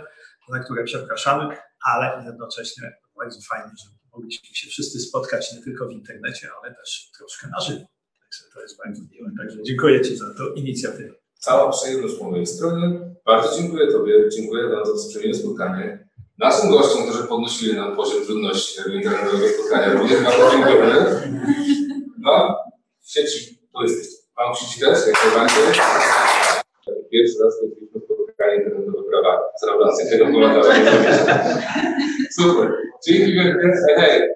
za które przepraszamy, ale jednocześnie bardzo fajnie, że mogliśmy się wszyscy spotkać nie tylko w internecie, ale też troszkę na żywo. Także to jest bardzo miłe. Także dziękuję Ci za tą inicjatywę. Cała przyjemność po mojej stronie. Bardzo dziękuję Tobie, dziękuję Wam za to przyjemne spotkanie. Naszym gościom, którzy podnosili nam poziom trudności tego internetowego spotkania, również bardzo dziękujemy. No, w sieci, tu jesteście. Wam w sieci też, jak najbardziej. Pierwszy raz skończyliśmy spotkanie internetowe prawa z Raulacji, tego pomagałem. Super. Dzięki wielkie. Hej, hej.